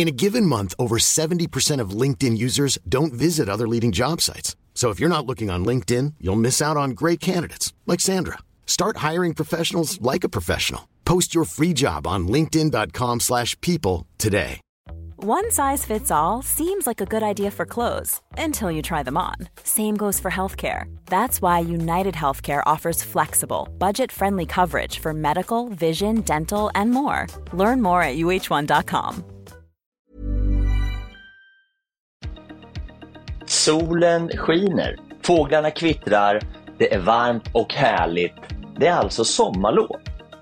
In a given month, over 70% of LinkedIn users don't visit other leading job sites. So if you're not looking on LinkedIn, you'll miss out on great candidates like Sandra. Start hiring professionals like a professional. Post your free job on linkedin.com/people today. One size fits all seems like a good idea for clothes until you try them on. Same goes for healthcare. That's why United Healthcare offers flexible, budget-friendly coverage for medical, vision, dental, and more. Learn more at uh1.com. Solen skiner, fåglarna kvittrar, det är varmt och härligt. Det är alltså sommarlov.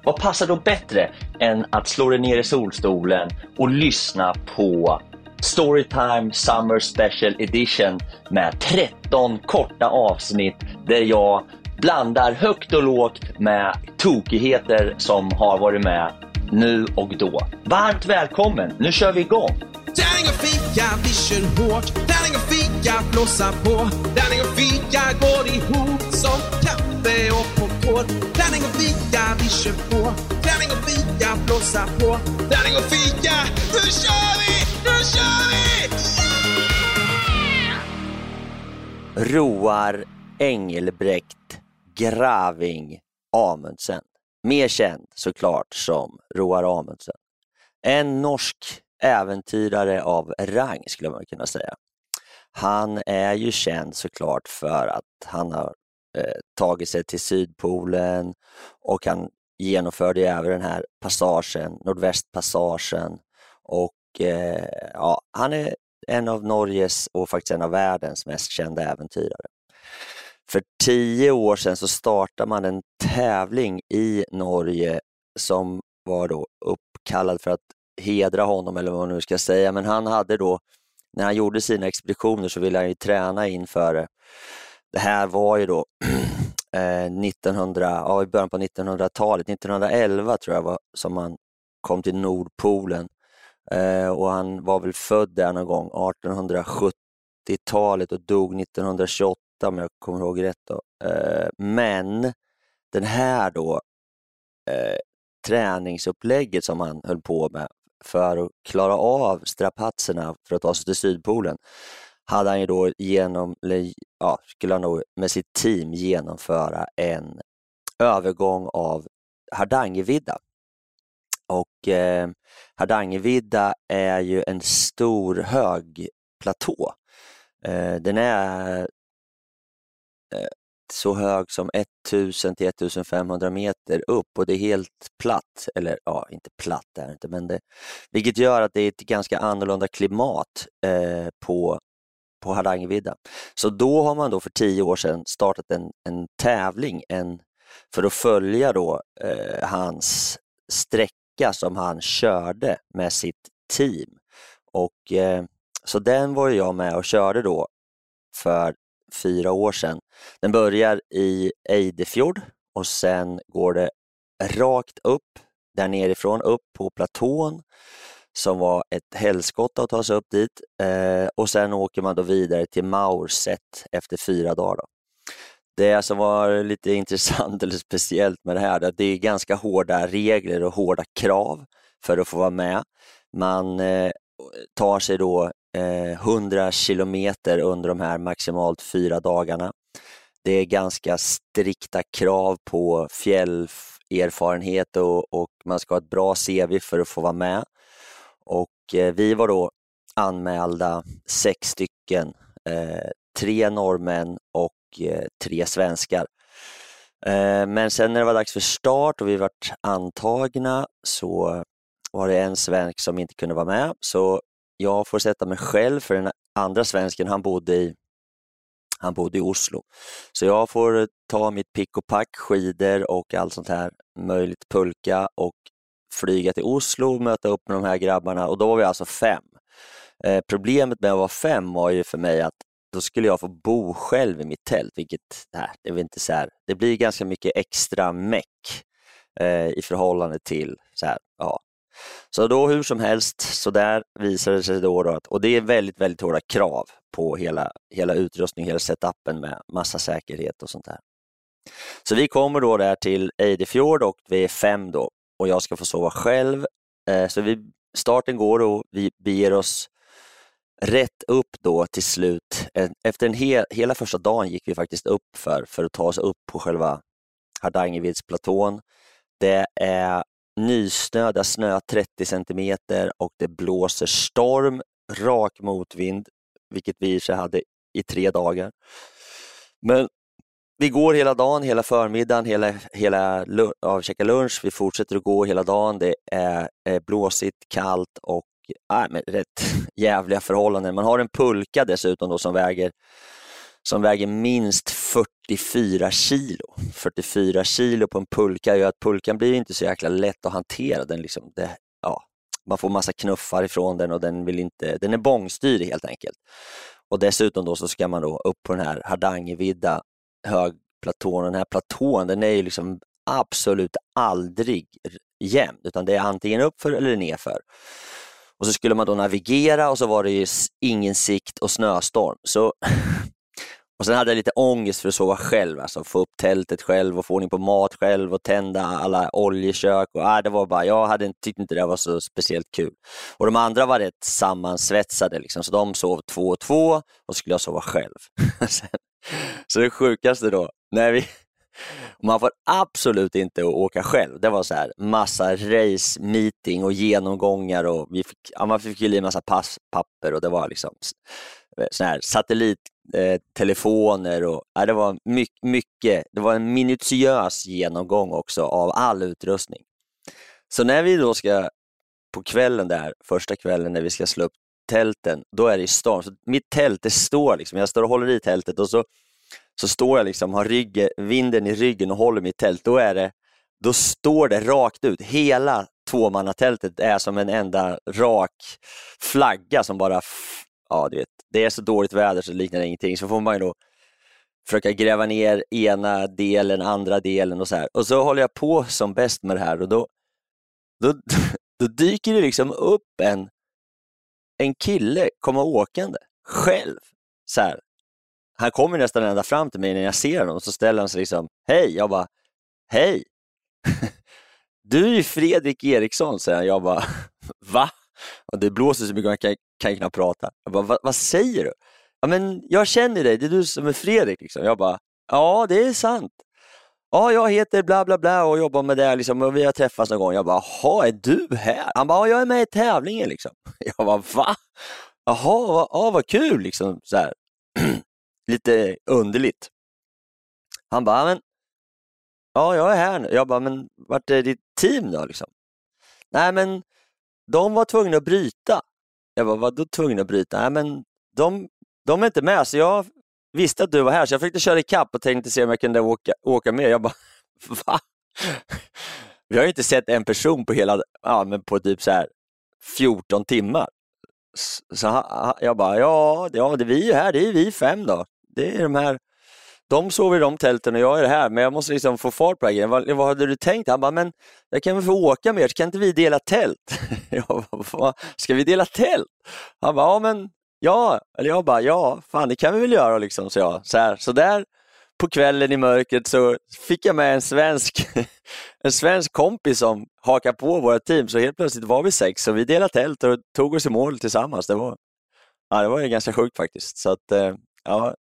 Vad passar då bättre än att slå dig ner i solstolen och lyssna på Storytime Summer Special Edition med 13 korta avsnitt där jag blandar högt och lågt med tokigheter som har varit med nu och då. Varmt välkommen, nu kör vi igång! Tärning och fika, vi kör hårt. Tärning och fika, blåsa på. Tärning och fika går ihop som kaffe och popcorn. Tärning och fika, vi kör på. Tärning och fika, blåsa på. Tärning och fika, nu kör vi! Nu kör vi! Yeah! Roar Engelbrekt Graving Amundsen. Mer känd såklart som Roar Amundsen. En norsk äventyrare av rang skulle man kunna säga. Han är ju känd såklart för att han har eh, tagit sig till Sydpolen och han genomförde även den här passagen, Nordvästpassagen och eh, ja, han är en av Norges och faktiskt en av världens mest kända äventyrare. För tio år sedan så startade man en tävling i Norge som var då uppkallad för att hedra honom eller vad man nu ska säga. Men han hade då, när han gjorde sina expeditioner så ville han ju träna inför det. Det här var ju då eh, 1900, ja, i början på 1900-talet, 1911 tror jag var som han kom till Nordpolen. Eh, och han var väl född där någon gång, 1870-talet och dog 1928 om jag kommer ihåg rätt. Då. Eh, men den här då eh, träningsupplägget som han höll på med för att klara av strapatserna för att ta sig till Sydpolen hade han ju då genom, ja, skulle han nog med sitt team genomföra en övergång av Hardangervidda. Och eh, Hardangervidda är ju en stor hög platå. Eh, den är eh, så hög som 1000 till 1500 meter upp och det är helt platt, eller ja, inte platt är det inte, men det, vilket gör att det är ett ganska annorlunda klimat eh, på, på Hardangervidda. Så då har man då för tio år sedan startat en, en tävling en, för att följa då eh, hans sträcka sträcka som han körde med sitt team. Och, eh, så den var jag med och körde då för fyra år sedan. Den börjar i Eidefjord och sen går det rakt upp där nerifrån upp på platån som var ett helskotta att ta sig upp dit eh, och sen åker man då vidare till Maurset efter fyra dagar. Då. Det som var lite intressant eller speciellt med det här, det är ganska hårda regler och hårda krav för att få vara med. Man eh, tar sig då Eh, 100 kilometer under de här maximalt fyra dagarna. Det är ganska strikta krav på fjällerfarenhet och, och man ska ha ett bra CV för att få vara med. Och eh, vi var då anmälda sex stycken, eh, tre norrmän och tre svenskar. Men sen när det var dags för start och vi vart antagna så var det en svensk som inte kunde vara med, så jag får sätta mig själv för den andra svensken, han bodde i, han bodde i Oslo. Så jag får ta mitt pick och pack, skidor och allt sånt här möjligt, pulka och flyga till Oslo och möta upp med de här grabbarna och då var vi alltså fem. Eh, problemet med att vara fem var ju för mig att då skulle jag få bo själv i mitt tält, vilket nej, det, är inte så här, det blir ganska mycket extra meck eh, i förhållande till så här, ja. Så då hur som helst, så där visade det sig då, då att, och det är väldigt, väldigt hårda krav på hela, hela utrustningen, hela setupen med massa säkerhet och sånt där. Så vi kommer då där till Eidefjord och vi är fem då och jag ska få sova själv. Eh, så vi, starten går och vi beger oss rätt upp då till slut. Efter en hel, hela första dagen gick vi faktiskt upp för, för att ta oss upp på själva Hardangervidsplatån. Det är nysnö, det snö 30 centimeter och det blåser storm, rak motvind, vilket vi i hade i tre dagar. Men vi går hela dagen, hela förmiddagen, hela, hela ja, käkar lunch, vi fortsätter att gå hela dagen. Det är, är blåsigt, kallt och äh, men rätt jävliga förhållanden. Man har en pulka dessutom då som väger, som väger minst 44 kilo. 44 kilo på en pulka gör att pulkan blir inte så jäkla lätt att hantera. Den liksom, det, ja, man får massa knuffar ifrån den och den, vill inte, den är bångstyrig helt enkelt. Och dessutom då så ska man då upp på den här Hardangervidda högplatån. Den här platån den är ju liksom absolut aldrig jämn, utan det är antingen uppför eller nerför. Och så skulle man då navigera och så var det ju ingen sikt och snöstorm. Så och sen hade jag lite ångest för att sova själv, alltså få upp tältet själv och få ordning på mat själv och tända alla oljekök. Och, äh, det var bara, jag hade, tyckte inte det var så speciellt kul. Och de andra var rätt sammansvetsade, liksom, så de sov två och två och så skulle jag sova själv. så det sjukaste då, när vi, man får absolut inte åka själv. Det var så här massa race meeting och genomgångar och vi fick, ja, man fick ju i massa papper och det var liksom sån här satellit Eh, telefoner och ja, det var mycket, mycket, det var en minutiös genomgång också av all utrustning. Så när vi då ska på kvällen där, första kvällen när vi ska slå upp tälten, då är det storm. Så mitt tält, det står liksom, jag står och håller i tältet och så, så står jag liksom, har ryggen, vinden i ryggen och håller mitt tält. Då, är det, då står det rakt ut. Hela tvåmannatältet är som en enda rak flagga som bara, ja du vet, det är så dåligt väder så det liknar ingenting. Så får man ju då försöka gräva ner ena delen, andra delen och så här. Och så håller jag på som bäst med det här och då, då, då dyker det liksom upp en en kille komma åkande själv. Så här. Han kommer nästan ända fram till mig när jag ser honom och så ställer han sig liksom, hej, jag bara, hej. Du är ju Fredrik Eriksson, säger han. Jag bara, va? Och det blåser så mycket, man kan, kan knappt prata. Jag bara, Va, vad säger du? Ja, men jag känner dig, det är du som är Fredrik. Liksom. Jag bara, ja det är sant ja, jag heter bla bla bla och jobbar med det liksom, och vi har träffats någon gång. Jag bara, jaha, är du här? Han bara, ja, jag är med i tävlingen liksom. Jag bara, va? Jaha, va, ja, vad kul liksom. Så här. Lite underligt. Han bara, men ja, jag är här nu. Jag bara, men vart är ditt team då liksom? Nej, men de var tvungna att bryta. Jag var vadå tvungen att bryta? Nej, men de, de är inte med, så jag visste att du var här så jag försökte köra ikapp och tänkte se om jag kunde åka, åka med. Jag bara, va? vi har ju inte sett en person på hela, ja, men på typ så här 14 timmar. Så jag bara, ja, ja det är vi här, det är vi fem då. Det är de här, de sover i de tälten och jag är här, men jag måste liksom få fart på det här vad, vad hade du tänkt? Han bara, men jag kan väl få åka med er, kan inte vi dela tält? Jag bara, ska vi dela tält? Han bara, ja men ja, eller jag bara, ja, fan det kan vi väl göra liksom, så jag. Så, här, så där på kvällen i mörkret så fick jag med en svensk, en svensk kompis som hakade på våra team, så helt plötsligt var vi sex och vi delade tält och tog oss i mål tillsammans. Det var, ja, det var ganska sjukt faktiskt. Så att, eh, ja,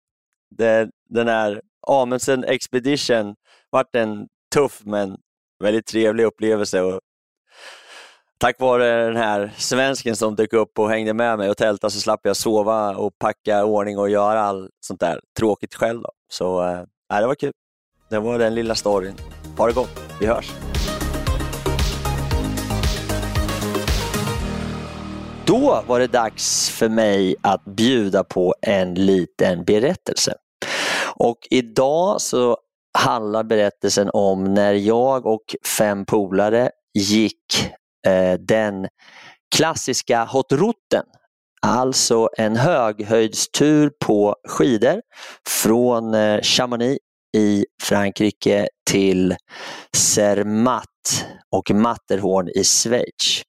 det, den här Amundsen Expedition vart en tuff men väldigt trevlig upplevelse. Och tack vare den här svensken som dök upp och hängde med mig och tältade så slapp jag sova och packa ordning och göra allt sånt där tråkigt själv. Då. Så eh, äh, det var kul. Det var den lilla storyn. Ha det gott, vi hörs! Då var det dags för mig att bjuda på en liten berättelse. Och idag så handlar berättelsen om när jag och fem polare gick eh, den klassiska hotrouten. Alltså en höghöjdstur på skidor från eh, Chamonix i Frankrike till Zermatt och Matterhorn i Schweiz.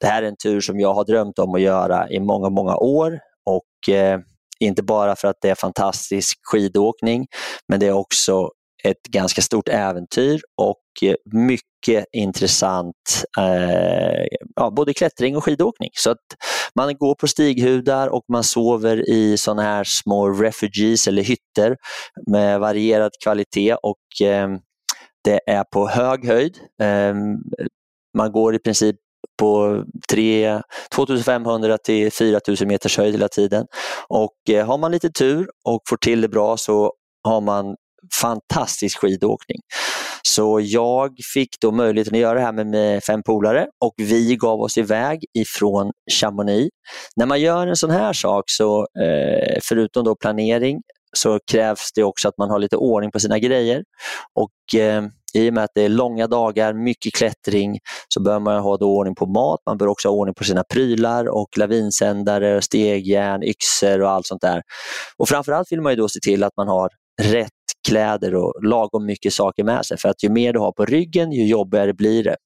Det här är en tur som jag har drömt om att göra i många, många år och eh, inte bara för att det är fantastisk skidåkning, men det är också ett ganska stort äventyr och eh, mycket intressant, eh, ja, både klättring och skidåkning. Så att man går på stighudar och man sover i sådana här små refugees eller hytter med varierad kvalitet och eh, det är på hög höjd. Eh, man går i princip på 3, 2500 till 4000 meters höjd hela tiden. Och eh, har man lite tur och får till det bra så har man fantastisk skidåkning. Så jag fick då möjligheten att göra det här med, med fem polare och vi gav oss iväg ifrån Chamonix. När man gör en sån här sak så eh, förutom då planering så krävs det också att man har lite ordning på sina grejer. Och eh, i och med att det är långa dagar, mycket klättring, så bör man ha då ordning på mat. Man bör också ha ordning på sina prylar och lavinsändare, stegjärn, yxor och allt sånt där. Och framförallt vill man då se till att man har rätt kläder och lagom mycket saker med sig. För att ju mer du har på ryggen, ju jobbigare blir det.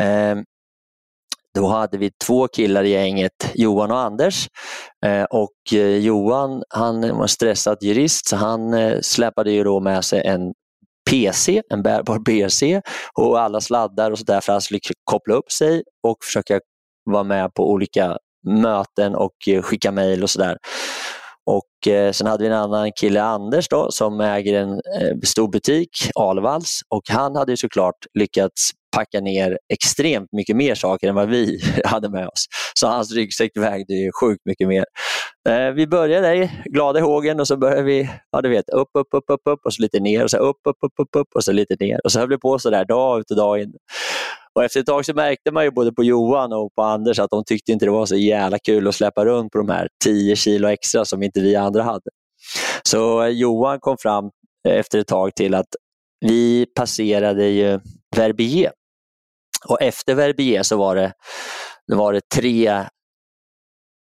Eh, då hade vi två killar i gänget, Johan och Anders. Ehm, eh, och Johan han var stressad jurist så han eh, släpade ju då med sig en PC, en bärbar BRC, och alla sladdar och sådär för att han skulle koppla upp sig och försöka vara med på olika möten och eh, skicka mejl och sådär. Och eh, sen hade vi en annan kille, Anders, då, som äger en eh, stor butik, Alvalls, och han hade såklart lyckats packa ner extremt mycket mer saker än vad vi hade med oss. Så hans ryggsäck vägde ju sjukt mycket mer. Eh, vi började i glada hågen och så började vi ja, du vet, upp, upp, upp, upp, upp och så lite ner och så upp, upp, upp, upp, upp och så lite ner. Och så höll vi på så där dag ut och dag in. Och efter ett tag så märkte man ju både på Johan och på Anders att de tyckte inte det var så jävla kul att släppa runt på de här 10 kilo extra som inte vi andra hade. Så Johan kom fram eh, efter ett tag till att vi passerade ju Verbier. Och efter Verbier så var det, var det tre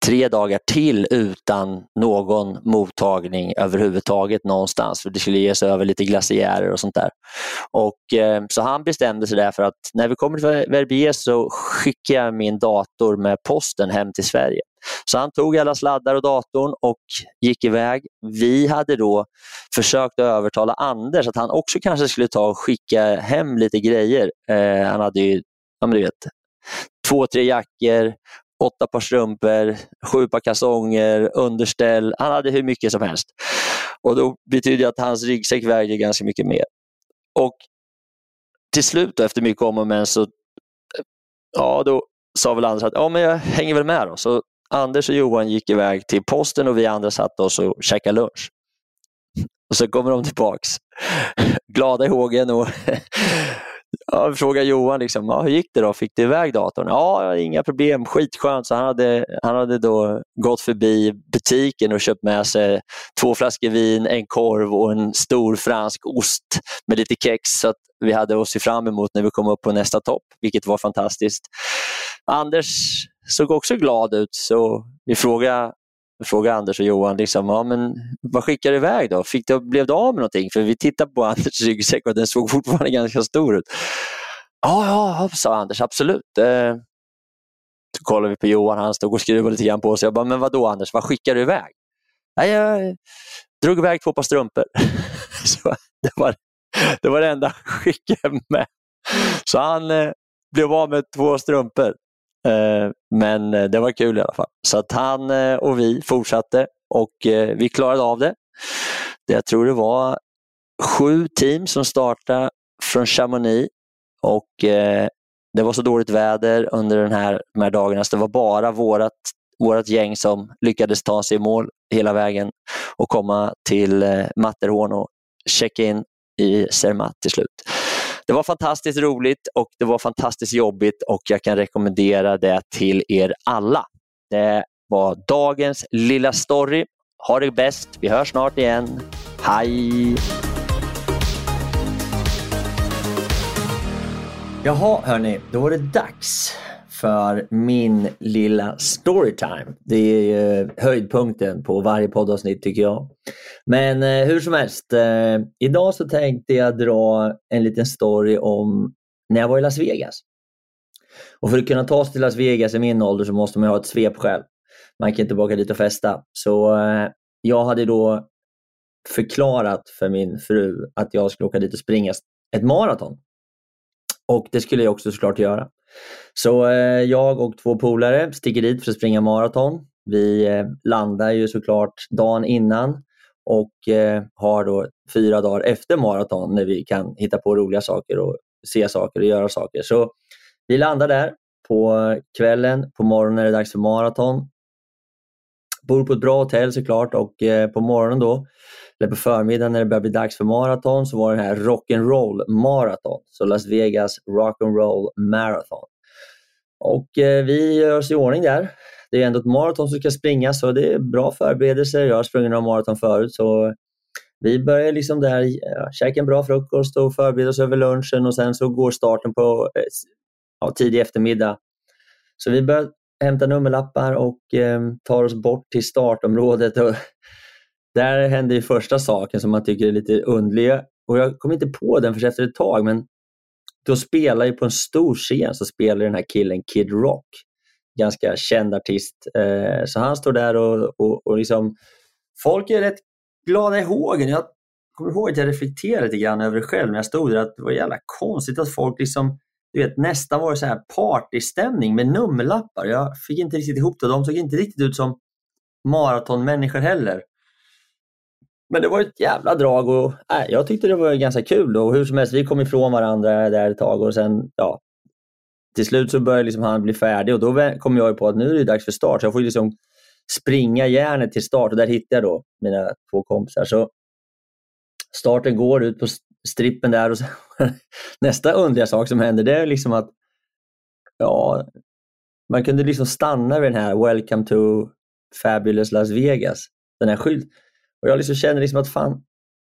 tre dagar till utan någon mottagning överhuvudtaget någonstans. För det skulle ges över lite glaciärer och sånt där. Och, eh, så han bestämde sig därför att när vi kommer till Verbier så skickar jag min dator med posten hem till Sverige. Så han tog alla sladdar och datorn och gick iväg. Vi hade då försökt övertala Anders att han också kanske skulle ta och skicka hem lite grejer. Eh, han hade ju, ja, men du vet, två, tre jackor åtta par strumpor, sju par kalsonger, underställ. Han hade hur mycket som helst. Och då betyder det att hans ryggsäck vägde ganska mycket mer. Och till slut då, efter mycket om och men så ja, då sa väl Anders att ja, men jag hänger väl med. Då. Så Anders och Johan gick iväg till posten och vi andra satt oss och käkade lunch. Och så kommer de tillbaks, glada i hågen och jag frågade Johan, liksom, ja, hur gick det då? Fick du iväg datorn? Ja, inga problem, skitskönt. Så han hade, han hade då gått förbi butiken och köpt med sig två flaskor vin, en korv och en stor fransk ost med lite kex. Så att vi hade att se fram emot när vi kom upp på nästa topp, vilket var fantastiskt. Anders såg också glad ut, så vi frågade frågade Anders och Johan, liksom, ja, men vad skickade du iväg då? Fick du, blev du av med någonting? För vi tittade på Anders ryggsäck och den såg fortfarande ganska stor ut. Ja, ja, sa Anders, absolut. Eh, så kollade vi på Johan, han stod och skruvade lite grann på sig. Jag bara, men vad då Anders, vad skickade du iväg? Nej, jag drog iväg två par strumpor. så det, var, det var det enda han skickade med. Så han eh, blev av med två strumpor. Eh, men eh, det var kul i alla fall. Så att han eh, och vi fortsatte och vi klarade av det. Jag tror det var sju team som startade från Chamonix och det var så dåligt väder under den här, de här dagarna så det var bara vårt vårat gäng som lyckades ta sig i mål hela vägen och komma till Matterhorn och checka in i Zermatt till slut. Det var fantastiskt roligt och det var fantastiskt jobbigt och jag kan rekommendera det till er alla. Det var dagens lilla story. Ha det bäst. Vi hörs snart igen. Hej! Jaha hörni, då var det dags för min lilla storytime. Det är höjdpunkten på varje poddavsnitt tycker jag. Men eh, hur som helst, eh, idag så tänkte jag dra en liten story om när jag var i Las Vegas. Och för att kunna ta sig till Las Vegas i min ålder så måste man ha ett svep själv. Man kan inte bara åka dit och festa. Så eh, jag hade då förklarat för min fru att jag skulle åka dit och springa ett maraton. Och det skulle jag också såklart göra. Så eh, jag och två polare sticker dit för att springa maraton. Vi eh, landar ju såklart dagen innan och eh, har då fyra dagar efter maraton när vi kan hitta på roliga saker och se saker och göra saker. Så vi landar där på kvällen, på morgonen är det dags för maraton. Bor på ett bra hotell såklart och på morgonen då, eller på förmiddagen när det börjar bli dags för maraton så var det här rock'n'roll maraton. Så Las Vegas rock'n'roll marathon. Och eh, vi gör oss i ordning där det är ändå ett maraton som ska springas så det är bra förberedelser. Jag har sprungit några maraton förut så vi börjar liksom där, ja, käka en bra frukost och förbereda oss över lunchen och sen så går starten på eh, ja, tidig eftermiddag. Så vi börjar hämta nummerlappar och eh, tar oss bort till startområdet. Och där hände ju första saken som man tycker är lite underlig. Och jag kom inte på den förrän efter ett tag, men då spelar ju på en stor scen så spelar den här killen Kid Rock ganska känd artist. Eh, så han står där och, och, och liksom, folk är rätt glada i hågen. Jag kommer ihåg att jag reflekterade lite grann över det själv när jag stod där, att det var jävla konstigt att folk liksom du vet, nästan var det så här partystämning med nummerlappar. Jag fick inte riktigt ihop det. De såg inte riktigt ut som maratonmänniskor heller. Men det var ett jävla drag och äh, jag tyckte det var ganska kul. Och hur som helst, vi kom ifrån varandra där ett tag och sen ja, till slut så började liksom han bli färdig och då kom jag på att nu är det dags för start. Så jag får liksom springa järnet till start och där hittade jag då mina två kompisar. Så starten går ut på strippen där och så, nästa underliga sak som händer det är liksom att ja, man kunde liksom stanna vid den här Welcome to Fabulous Las Vegas, den här skylten. Och jag liksom känner liksom att fan,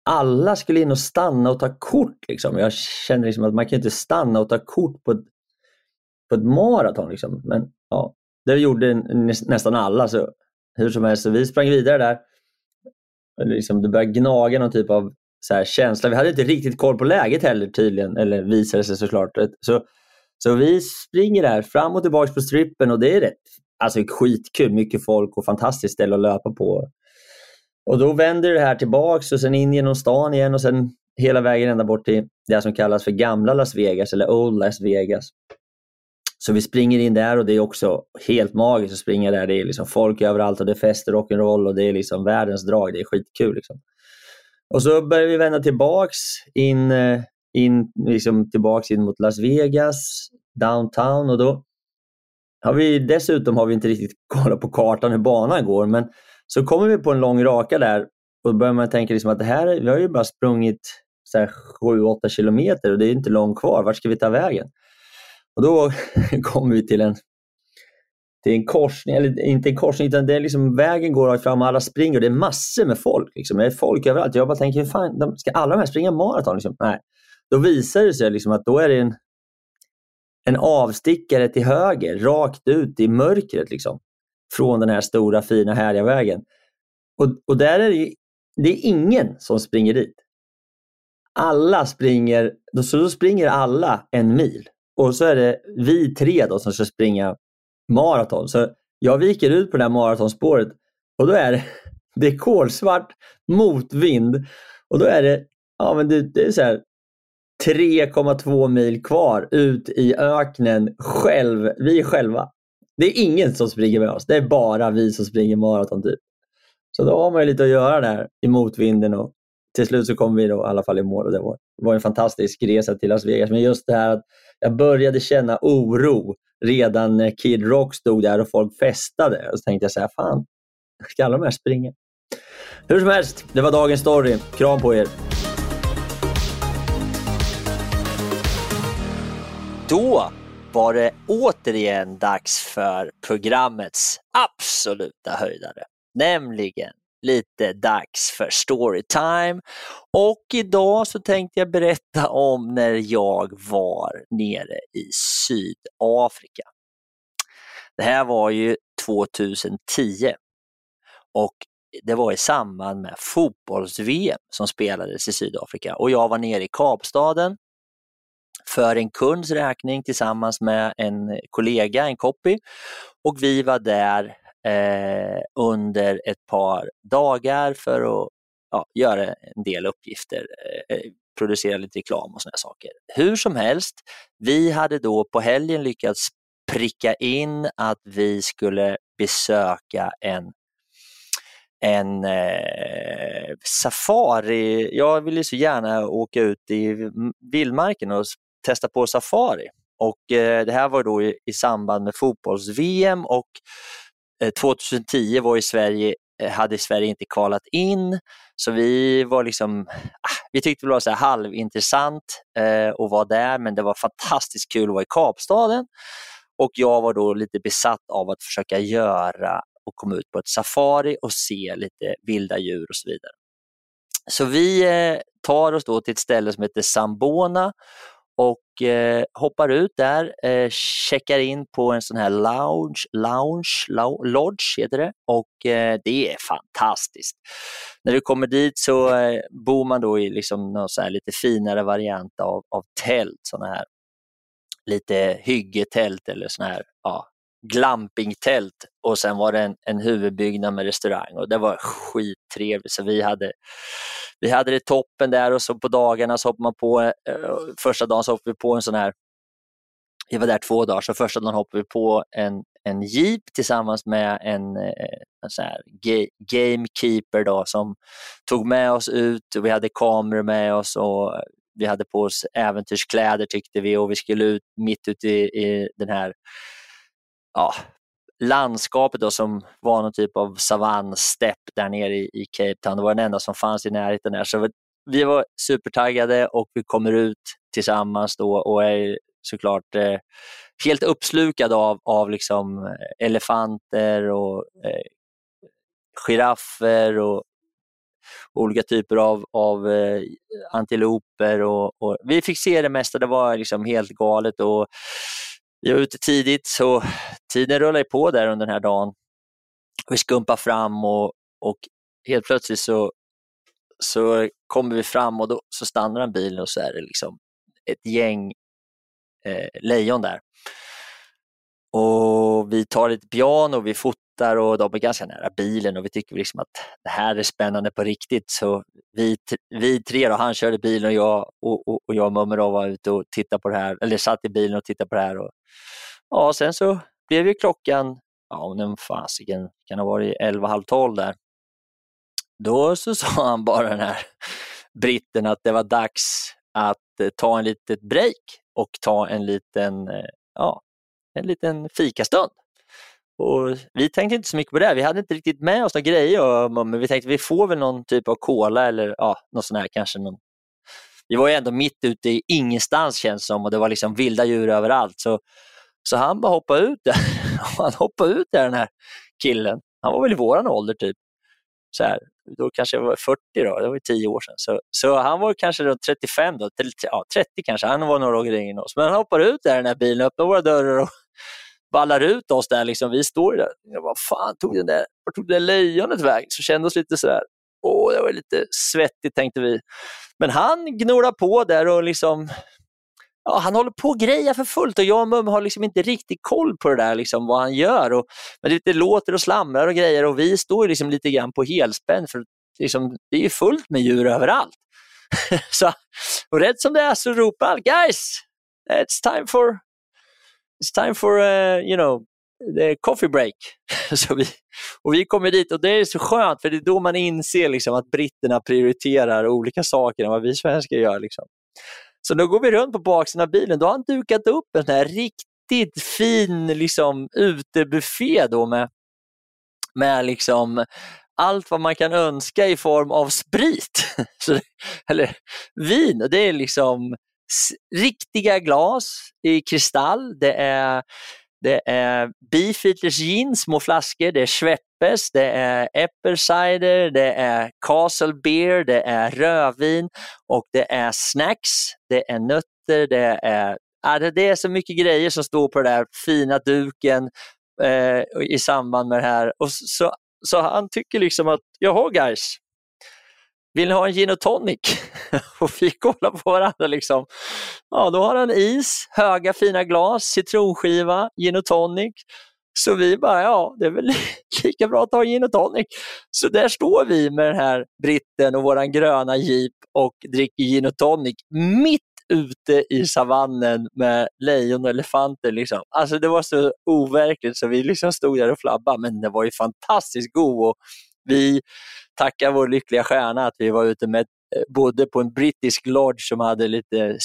alla skulle in och stanna och ta kort. Liksom. Jag känner liksom att man kan inte stanna och ta kort på ett på ett maraton. Liksom. Men ja, det gjorde nästan alla. Så hur som helst, så vi sprang vidare där. Liksom, det började gnaga någon typ av så här, känsla. Vi hade inte riktigt koll på läget heller tydligen, eller visade sig såklart. Så, så vi springer där fram och tillbaka på strippen och det är rätt alltså, skitkul. Mycket folk och fantastiskt ställe att löpa på. Och då vänder det här tillbaks och sen in genom stan igen och sen hela vägen ända bort till det som kallas för gamla Las Vegas eller Old Las Vegas. Så vi springer in där och det är också helt magiskt att springa där. Det är liksom folk överallt och det är fest och rock'n'roll och det är liksom världens drag. Det är skitkul. Liksom. Och så börjar vi vända tillbaks in, eh, in, liksom tillbaks in mot Las Vegas, downtown och då har vi dessutom har vi inte riktigt kollat på kartan hur banan går men så kommer vi på en lång raka där och då börjar man tänka liksom att det här, vi har ju bara sprungit 7-8 kilometer och det är inte långt kvar. Vart ska vi ta vägen? Och Då kommer vi till en, till en korsning, eller inte en korsning, utan det är liksom, vägen går rakt fram och alla springer och det är massor med folk. Liksom. Det är folk överallt. Jag bara tänker, hur fan, de, ska alla de här springa maraton? Liksom? Nej. Då visar det sig liksom att då är det en, en avstickare till höger, rakt ut i mörkret. Liksom, från den här stora, fina, härliga vägen. Och, och där är det, det är ingen som springer dit. Alla springer, så då springer alla en mil. Och så är det vi tre då som ska springa maraton. Så jag viker ut på det här maratonspåret och då är det, det är kolsvart, motvind och då är det, ja, men det, det är så här 3,2 mil kvar ut i öknen själv. Vi är själva. Det är ingen som springer med oss. Det är bara vi som springer maraton. Typ. Så då har man lite att göra där i motvinden och till slut så kom vi då i alla fall i mål och det var, var en fantastisk resa till Las Vegas. Men just det här att jag började känna oro redan när Kid Rock stod där och folk festade. Och så tänkte jag så här, fan, ska alla de här springa? Hur som helst, det var dagens story. Kram på er! Då var det återigen dags för programmets absoluta höjdare, nämligen lite dags för storytime. Och idag så tänkte jag berätta om när jag var nere i Sydafrika. Det här var ju 2010 och det var i samband med fotbolls-VM som spelades i Sydafrika och jag var nere i Kapstaden för en kunds räkning tillsammans med en kollega, en copy och vi var där eh, under ett par dagar för att ja, göra en del uppgifter, eh, eh producera lite reklam och sådana saker. Hur som helst, vi hade då på helgen lyckats pricka in att vi skulle besöka en en eh, safari. Jag ville så gärna åka ut i vildmarken och testa på safari. Och eh, Det här var då i, i samband med fotbolls-VM och eh, 2010 var i Sverige, eh, hade Sverige inte kvalat in, så vi var liksom, ah, vi tyckte det var så här halvintressant eh, att vara där, men det var fantastiskt kul att vara i Kapstaden. Och jag var då lite besatt av att försöka göra och komma ut på ett safari och se lite vilda djur och så vidare. Så vi eh, tar oss då till ett ställe som heter Sambona och eh, hoppar ut där, eh, checkar in på en sån här lounge, lounge, lodge heter det och eh, det är fantastiskt. När du kommer dit så eh, bor man då i liksom någon så lite finare variant av, av tält, såna här lite hyggetält eller såna här ja, glampingtält och sen var det en, en huvudbyggnad med restaurang och det var skittrevligt. Så vi hade, vi hade det toppen där och så på dagarna så hoppade man på, eh, första dagen så hoppade vi på en sån här, vi var där två dagar, så första dagen hoppade vi på en, en jeep tillsammans med en, eh, en sån här gamekeeper då, som tog med oss ut och vi hade kameror med oss och vi hade på oss äventyrskläder tyckte vi och vi skulle ut mitt ute i, i den här ja, landskapet då, som var någon typ av savannstäpp där nere i, i Cape Town. Det var den enda som fanns i närheten där. Så vi var supertaggade och vi kommer ut tillsammans då och är såklart eh, helt uppslukade av, av liksom eh, elefanter och eh, giraffer och olika typer av, av eh, antiloper. Och, och, vi fick se det mesta, det var liksom helt galet. Och vi var ute tidigt så tiden rullade på där under den här dagen. Vi skumpar fram och, och helt plötsligt så, så kommer vi fram och då, så stannar en bil och så är det liksom ett gäng eh, lejon där. Och Vi tar lite piano vi vi tittar och de är ganska nära bilen och vi tycker liksom att det här är spännande på riktigt. Så vi, vi tre, då, han körde bilen och jag och, och, och jag och Mummer var ute och tittade på det här, eller satt i bilen och tittade på det här. Och, ja, sen så blev ju klockan, ja om den fasiken kan ha varit 11, halv 12 där. Då så sa han bara den här britten att det var dags att eh, ta en litet break och ta en liten, eh, ja, en liten fikastund. Och vi tänkte inte så mycket på det. Vi hade inte riktigt med oss några grejer, men vi tänkte vi får väl någon typ av cola eller ja, något sånt här, kanske någon vi var ju ändå mitt ute i ingenstans känns som och det var liksom vilda djur överallt. Så, så han bara hoppade ut där. han hoppade ut där den här killen. Han var väl i våran ålder typ. Så här, då kanske jag var 40 då, det var ju 10 år sedan. Så, så han var kanske då 35 då, ja, 30 kanske, han var några år yngre än oss. Men han hoppar ut där i den här bilen, öppnar våra dörrar och ballar ut oss där. Liksom. Vi står där. Jag vad fan tog den där, var tog det där lejonet vägen? Så kände oss lite sådär, åh, det var lite svettigt tänkte vi. Men han gnorar på där och liksom ja, han håller på och grejer för fullt och jag och Mum har liksom inte riktigt koll på det där, liksom, vad han gör. Och, men det låter och slamrar och grejer och vi står liksom lite grann på helspänn för liksom, det är fullt med djur överallt. så, och rätt som det är så ropar han “Guys, it's time for, it's time for uh, you know, the coffee break”. så vi, och vi kommer dit och det är så skönt för det är då man inser liksom, att britterna prioriterar olika saker än vad vi svenskar gör. Liksom. Så då går vi runt på baksidan av bilen. Då har han dukat upp en sån här riktigt fin liksom, utebuffé då med, med liksom allt vad man kan önska i form av sprit. eller vin. Det är liksom riktiga glas i kristall. Det är, det är Beefeaters gin, små flaskor. Det är Schweppes, det är Apple cider, det är Castle beer, det är rödvin och det är snacks. Det är nötter, det är, det är så mycket grejer som står på den där fina duken eh, i samband med det här. Och så så han tycker liksom att, jaha guys, vill ni ha en gin och tonic? och vi kollar på varandra. Liksom. Ja, då har han is, höga fina glas, citronskiva, gin och tonic. Så vi bara, ja, det är väl lika bra att ta gin och tonic. Så där står vi med den här britten och våran gröna jeep och dricker gin och tonic mitt ute i savannen med lejon och elefanter. Liksom. Alltså det var så overkligt så vi liksom stod där och flabbade, men den var ju fantastiskt god. Och vi Tacka vår lyckliga stjärna att vi var ute med eh, bodde på en brittisk lodge som hade lite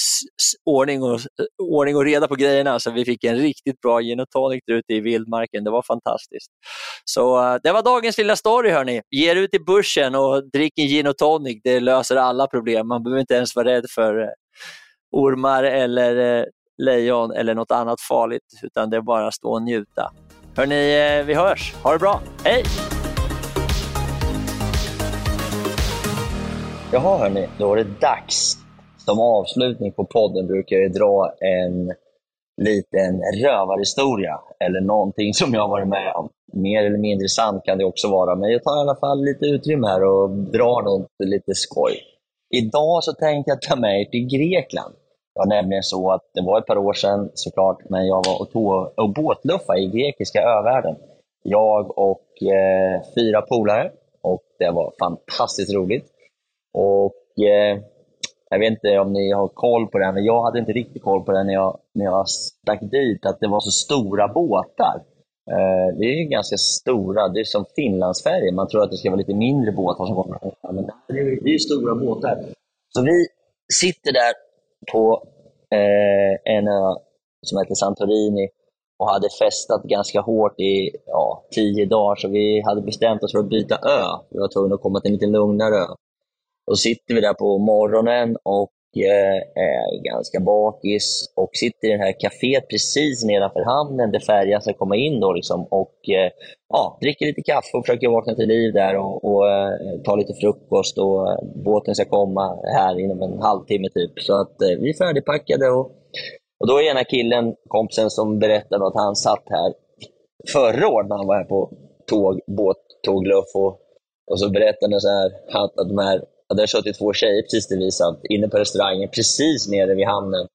ordning och, eh, ordning och reda på grejerna, så vi fick en riktigt bra gin och tonic ute i vildmarken. Det var fantastiskt. Så eh, det var dagens lilla story hörni. Ge er ut i bussen och drick en gin och tonic. Det löser alla problem. Man behöver inte ens vara rädd för ormar eller lejon eller något annat farligt, utan det är bara att stå och njuta. Hörni, vi hörs. Ha det bra. Hej! Jaha hörni, då är det dags. Som avslutning på podden brukar jag dra en liten rövarhistoria eller någonting som jag har varit med om. Mer eller mindre sant kan det också vara, men jag tar i alla fall lite utrymme här och drar något lite skoj. Idag så tänkte jag ta mig till Grekland. Det var nämligen så att det var ett par år sedan såklart, men jag var och, tog, och båtluffade i grekiska övärlden. Jag och eh, fyra polare och det var fantastiskt roligt. Och eh, Jag vet inte om ni har koll på det, men jag hade inte riktigt koll på det när jag, när jag stack dit, att det var så stora båtar. Eh, det är ganska stora, det är som Finlandsfärjor. Man tror att det ska vara lite mindre båtar som kommer. Men det är, ju stora båtar. Så vi sitter där på eh, en ö som heter Santorini och hade festat ganska hårt i ja, tio dagar, så vi hade bestämt oss för att byta ö. Vi var tvungna att komma till en lite lugnare ö. Då sitter vi där på morgonen och eh, är ganska bakis och sitter i det här kaféet precis nedanför hamnen där färjan ska komma in då liksom och eh, ja, dricker lite kaffe och försöker vakna till liv där och, och eh, ta lite frukost och båten ska komma här inom en halvtimme typ. Så att vi är färdigpackade och, och då är ena killen, kompisen som berättade att han satt här förra året när han var här på tåg, båttågluff och, och så berättade han så här, att de här hade där suttit två tjejer precis där satt, inne på restaurangen, precis nere vid hamnen.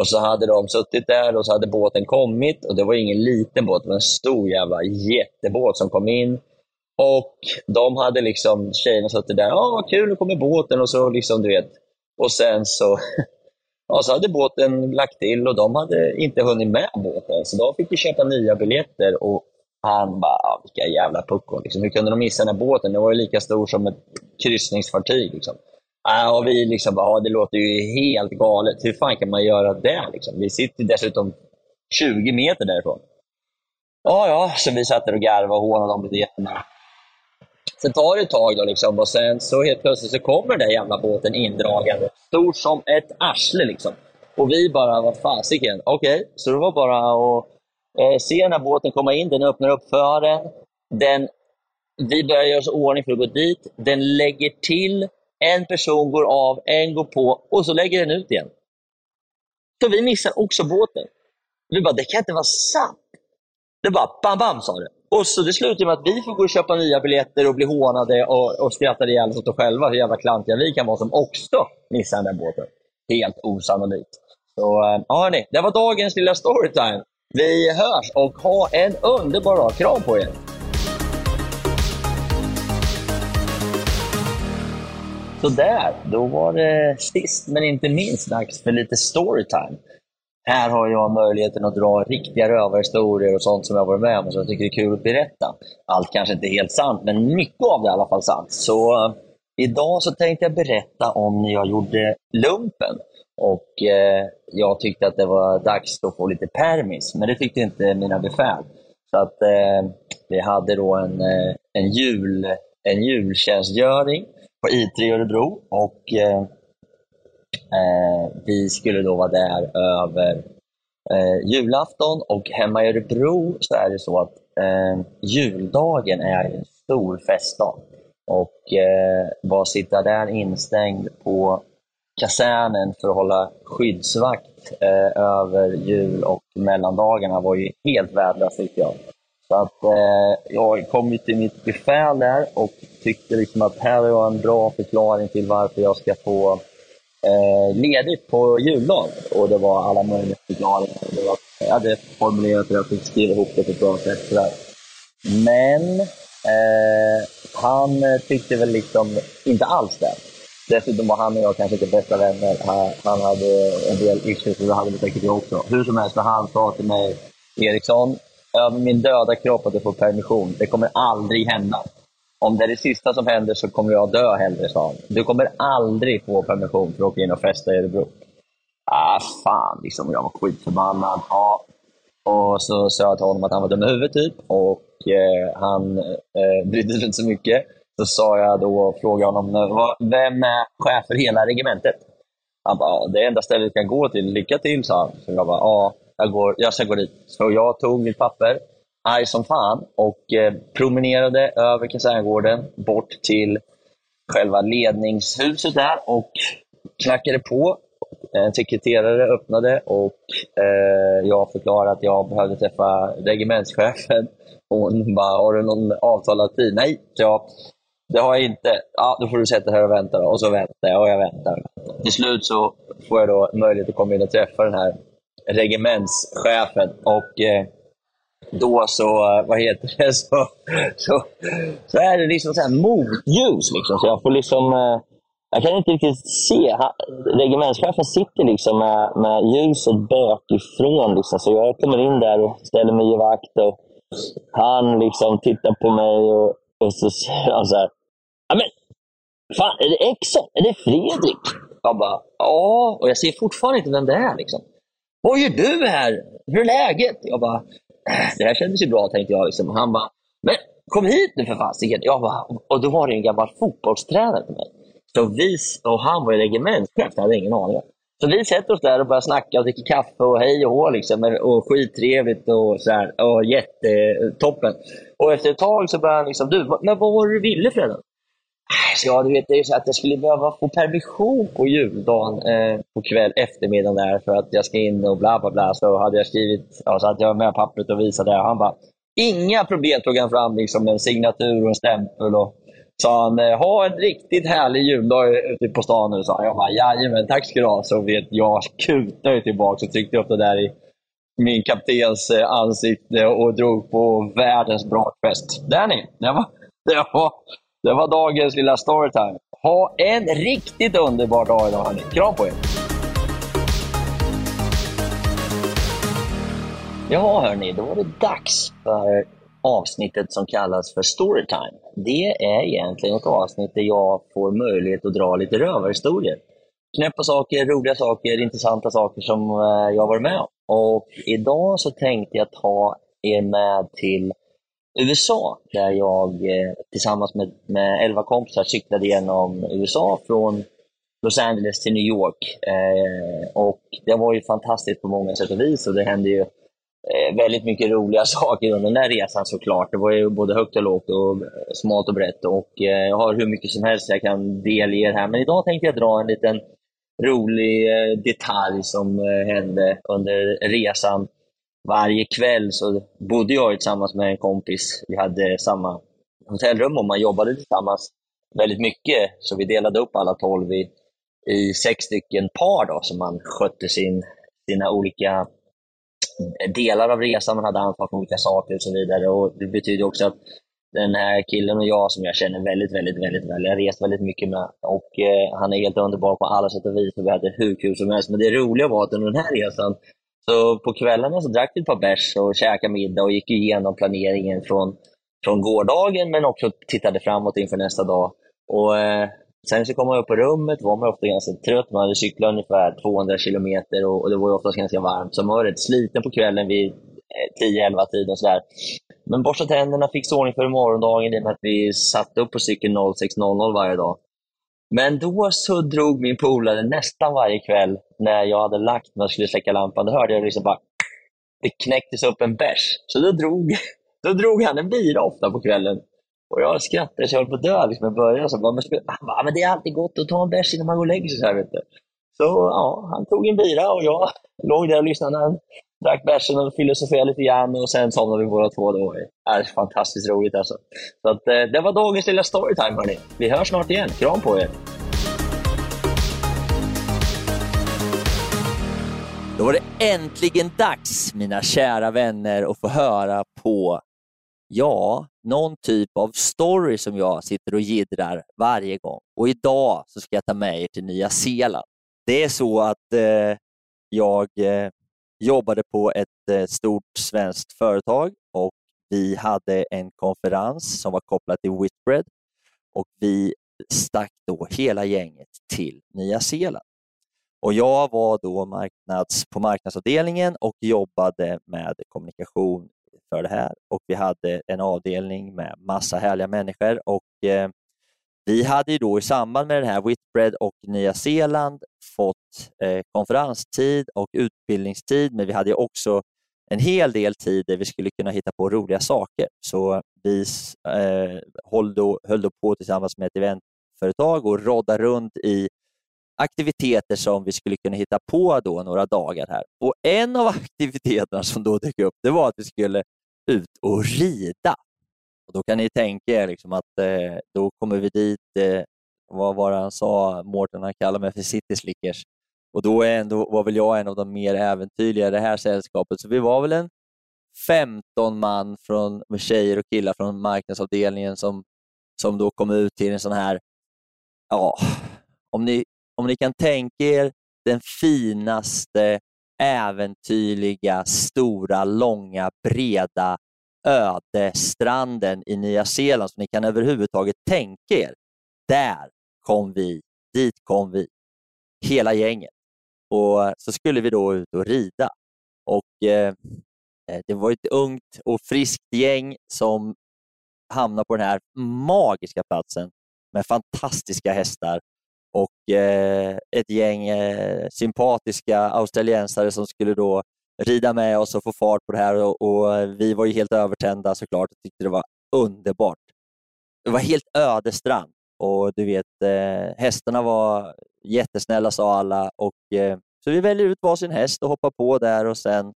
Och så hade de suttit där och så hade båten kommit. Och det var ingen liten båt, det var en stor jävla jättebåt som kom in. Och de hade liksom, tjejerna suttit där, ja vad kul, nu kommer båten och så liksom, du vet. Och sen så, ja, så hade båten lagt till och de hade inte hunnit med båten. Så de fick ju köpa nya biljetter och han bara, ah, vilka jävla puckon. Liksom. Hur kunde de missa den här båten? Den var ju lika stor som ett kryssningsfartyg. Liksom. Äh, och vi liksom bara, ah, det låter ju helt galet. Hur fan kan man göra det? Liksom? Vi sitter dessutom 20 meter därifrån. Ja, ja, så vi satt där och garvade och hånade dem lite grann. Sen tar det ett tag då liksom, och sen så helt plötsligt så kommer den där jävla båten indragande. Stor som ett arsle liksom. Och vi bara, vad fasiken. Okej, okay. så det var bara att eh, ser den här båten komma in. Den öppnar upp för den. den vi börjar göra oss ordning för att gå dit. Den lägger till. En person går av, en går på och så lägger den ut igen. Så vi missar också båten. Vi bara, det kan inte vara sant. Det bara bam, bam sa det. Och så det slutar med att vi får gå och köpa nya biljetter och bli hånade och, och skratta ihjäl oss åt själva hur jävla klantiga vi kan vara som också missar den där båten. Helt osannolikt. Så eh, ja, hörni, det var dagens lilla storytime. Vi hörs och ha en underbar dag. Kram på er! Sådär, då var det sist men inte minst dags för lite storytime. Här har jag möjligheten att dra riktiga rövarhistorier och sånt som jag varit med om och som jag tycker är kul att berätta. Allt kanske inte är helt sant, men mycket av det är i alla fall sant. Så idag så tänkte jag berätta om när jag gjorde lumpen. Och eh, jag tyckte att det var dags att få lite permis, men det tyckte inte mina befäl. Så att eh, vi hade då en, eh, en, jul, en jultjänstgöring på I3 i Örebro och eh, eh, vi skulle då vara där över eh, julafton och hemma i Örebro så är det så att eh, juldagen är en stor festdag. Och eh, bara sitta där instängd på kasernen för att hålla skyddsvakt eh, över jul och mellandagarna var ju helt värdelöst tyckte jag. Så att eh, jag kom ju till mitt befäl där och tyckte liksom att här har jag en bra förklaring till varför jag ska få eh, ledigt på juldagen och det var alla möjliga förklaringar. Det var, jag hade formulerat det, jag fick skriva ihop det på ett bra sätt. Sådär. Men eh, han eh, tyckte väl liksom inte alls det. Dessutom var han och jag kanske inte bästa vänner. Han, hade en del issues och det hade säkert jag också. Hur som helst, han sa till mig, Eriksson, över min döda kropp att du får permission. Det kommer aldrig hända om det är det sista som händer så kommer jag dö hellre, sa han. Du kommer aldrig få permission för att åka in och festa i Örebro. Ah, fan, liksom. Jag var skitförbannad. Ja. Och så sa jag till honom att han var dum i huvudet, typ. Och eh, han eh, brydde sig inte så mycket. Så sa jag då, frågade honom, vem är chef för hela regementet? Han bara, det är enda stället du kan gå till. Lycka till, sa han. Så jag bara, ja, jag, går, jag ska gå dit. Så jag tog mitt papper, arg som fan och eh, promenerade över kaserngården bort till själva ledningshuset där och knackade på. Eh, en sekreterare öppnade och eh, jag förklarade att jag behövde träffa regementschefen. Hon bara, har du någon avtalad tid? Nej, så det har jag inte. Ja, då får du sätta dig här och vänta. Då. Och så väntar jag och jag väntar. Till slut så får jag då möjlighet att komma in och träffa den här regementschefen. Och eh, då så, eh, vad heter det, så, så, så är det liksom så här motljus. Liksom. Så jag får liksom... Eh, jag kan inte riktigt se. Regementschefen sitter liksom med, med ljuset bakifrån. Liksom. Så jag kommer in där och ställer mig i vakt. Och han liksom tittar på mig och, och så säger han så här. Men, fan, är det Exxon? Är det Fredrik? Jag bara, ja. Och jag ser fortfarande inte vem det är. Liksom. Vad gör du här? Hur är läget? Jag bara, äh, det här kändes ju bra, tänkte jag. Liksom. Han bara, men kom hit nu för fasiken. Jag bara, och då var det en gammal fotbollstränare till mig. Så vi, och han var ju regementschef, jag hade ingen aning. om. Så vi sätter oss där och börjar snacka och dricker kaffe och hej och hå. Liksom, och skittrevligt och så här, och jättetoppen. Och efter ett tag så börjar han liksom, du, men vad var det du ville Fredrik? Äh, ja, du vet, det är så att jag skulle behöva få permission på juldagen eh, på kväll, eftermiddagen där för att jag ska in och bla bla bla. Så hade jag skrivit, ja, så hade jag med pappret och visade det. Han bara, inga problem tog han fram liksom en signatur och en stämpel. Och, sa han, eh, ha en riktigt härlig juldag ute på stan nu. Sa han. Jag bara, jajamän, tack ska du ha. Så vet jag kutade tillbaka och tryckte upp det där i min kaptens eh, ansikte och drog på världens brakfest. Där ni, det var, det var det var dagens lilla storytime. Ha en riktigt underbar dag idag hörni. Kram på er! Ja hörni, då var det dags för avsnittet som kallas för Storytime. Det är egentligen ett avsnitt där jag får möjlighet att dra lite rövarhistorier. Knäppa saker, roliga saker, intressanta saker som eh, jag varit med om. Och idag så tänkte jag ta er med till USA där jag eh, tillsammans med, med 11 kompisar cyklade genom USA från Los Angeles till New York. Eh, och Det var ju fantastiskt på många sätt och vis och det hände ju Eh, väldigt mycket roliga saker under den där resan såklart. Det var ju både högt och lågt och eh, smalt och brett och eh, jag har hur mycket som helst jag kan delge här. Men idag tänkte jag dra en liten rolig eh, detalj som eh, hände under resan. Varje kväll så bodde jag tillsammans med en kompis. Vi hade samma hotellrum och man jobbade tillsammans väldigt mycket. Så vi delade upp alla tolv i, i sex stycken par då, som man skötte sin, sina olika Eh, delar av resan. Man hade ansvar för olika saker och så vidare. Och Det betyder också att den här killen och jag som jag känner väldigt, väldigt, väldigt väl. Jag har rest väldigt mycket med och eh, han är helt underbar på alla sätt och vis och vi hade hur kul som helst. Men det roliga var att under den här resan, så på kvällarna så drack vi ett par bärs och käkade middag och gick igenom planeringen från, från gårdagen men också tittade framåt inför nästa dag. Och eh, Sen så kom man upp på rummet, var man ofta ganska trött. Man hade cyklat ungefär 200 kilometer och, och det var ju oftast ganska varmt. Så man var rätt sliten på kvällen vid eh, 10-11-tiden. Sådär. Men borsta tänderna, fick ordning för morgondagen i och med att vi satte upp på cykeln 06.00 varje dag. Men då så drog min polare nästan varje kväll när jag hade lagt mig och skulle släcka lampan, då hörde jag liksom bara det knäcktes upp en bärs. Så då drog, då drog han en bira ofta på kvällen. Och jag skrattade så jag höll på att dö liksom i början. Så bara, men, bara, men det är alltid gott att ta en bärs innan man går och lägger sig. Så, här, vet du. så ja, han tog en bira och jag låg där och lyssnade när han drack bärsen och filosoferade lite grann och sen somnade vi båda två. Det var är fantastiskt roligt alltså. Så att, eh, det var dagens lilla storytime hörni. Vi hörs snart igen. Kram på er! Då var det äntligen dags, mina kära vänner, att få höra på, ja, någon typ av story som jag sitter och gidrar varje gång. Och idag så ska jag ta med er till Nya Zeeland. Det är så att eh, jag eh, jobbade på ett eh, stort svenskt företag och vi hade en konferens som var kopplad till Whitbread och vi stack då hela gänget till Nya Zeeland. Och jag var då marknads, på marknadsavdelningen och jobbade med kommunikation för det här. Och Vi hade en avdelning med massa härliga människor och eh, vi hade ju då i samband med den här Whitbread och Nya Zeeland fått eh, konferenstid och utbildningstid, men vi hade också en hel del tid där vi skulle kunna hitta på roliga saker. Så vi eh, höll, då, höll då på tillsammans med ett eventföretag och rodda runt i aktiviteter som vi skulle kunna hitta på då några dagar här. Och En av aktiviteterna som då dök upp det var att vi skulle ut och rida. Och Då kan ni tänka er liksom att eh, då kommer vi dit, eh, vad var det han sa, Mårten han kallade mig för city slickers. Och då är ändå, var väl jag en av de mer äventyrliga i det här sällskapet. Så vi var väl en 15 man från, med tjejer och killar från marknadsavdelningen som, som då kom ut till en sån här, ja, om ni, om ni kan tänka er den finaste, äventyrliga, stora, långa, breda ödestranden i Nya Zeeland som ni kan överhuvudtaget tänka er. Där kom vi, dit kom vi, hela gänget. Och Så skulle vi då ut och rida. Och eh, Det var ett ungt och friskt gäng som hamnade på den här magiska platsen med fantastiska hästar och eh, ett gäng eh, sympatiska australiensare som skulle då rida med oss och få fart på det här. Och, och vi var ju helt övertända såklart och tyckte det var underbart. Det var helt öde strand och du vet, eh, hästarna var jättesnälla sa alla. Och eh, så vi väljer ut varsin häst och hoppar på där och sen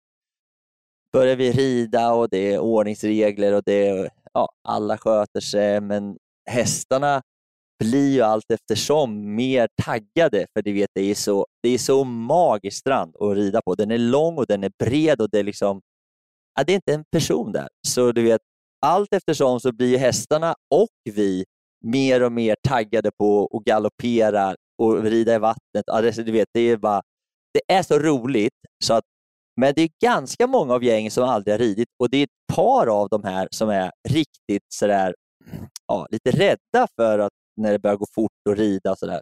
börjar vi rida och det är ordningsregler och det är, ja, alla sköter sig. Men hästarna blir ju allt eftersom mer taggade för du vet, det är så, det är så magisk strand att rida på. Den är lång och den är bred och det är liksom, ja, det är inte en person där. Så du vet, allt eftersom så blir hästarna och vi mer och mer taggade på att galoppera och rida i vattnet. Ja, det, du vet, det, är bara, det är så roligt så att men det är ganska många av gängen som aldrig har ridit och det är ett par av de här som är riktigt sådär, ja, lite rädda för att när det börjar gå fort och rida och sådär.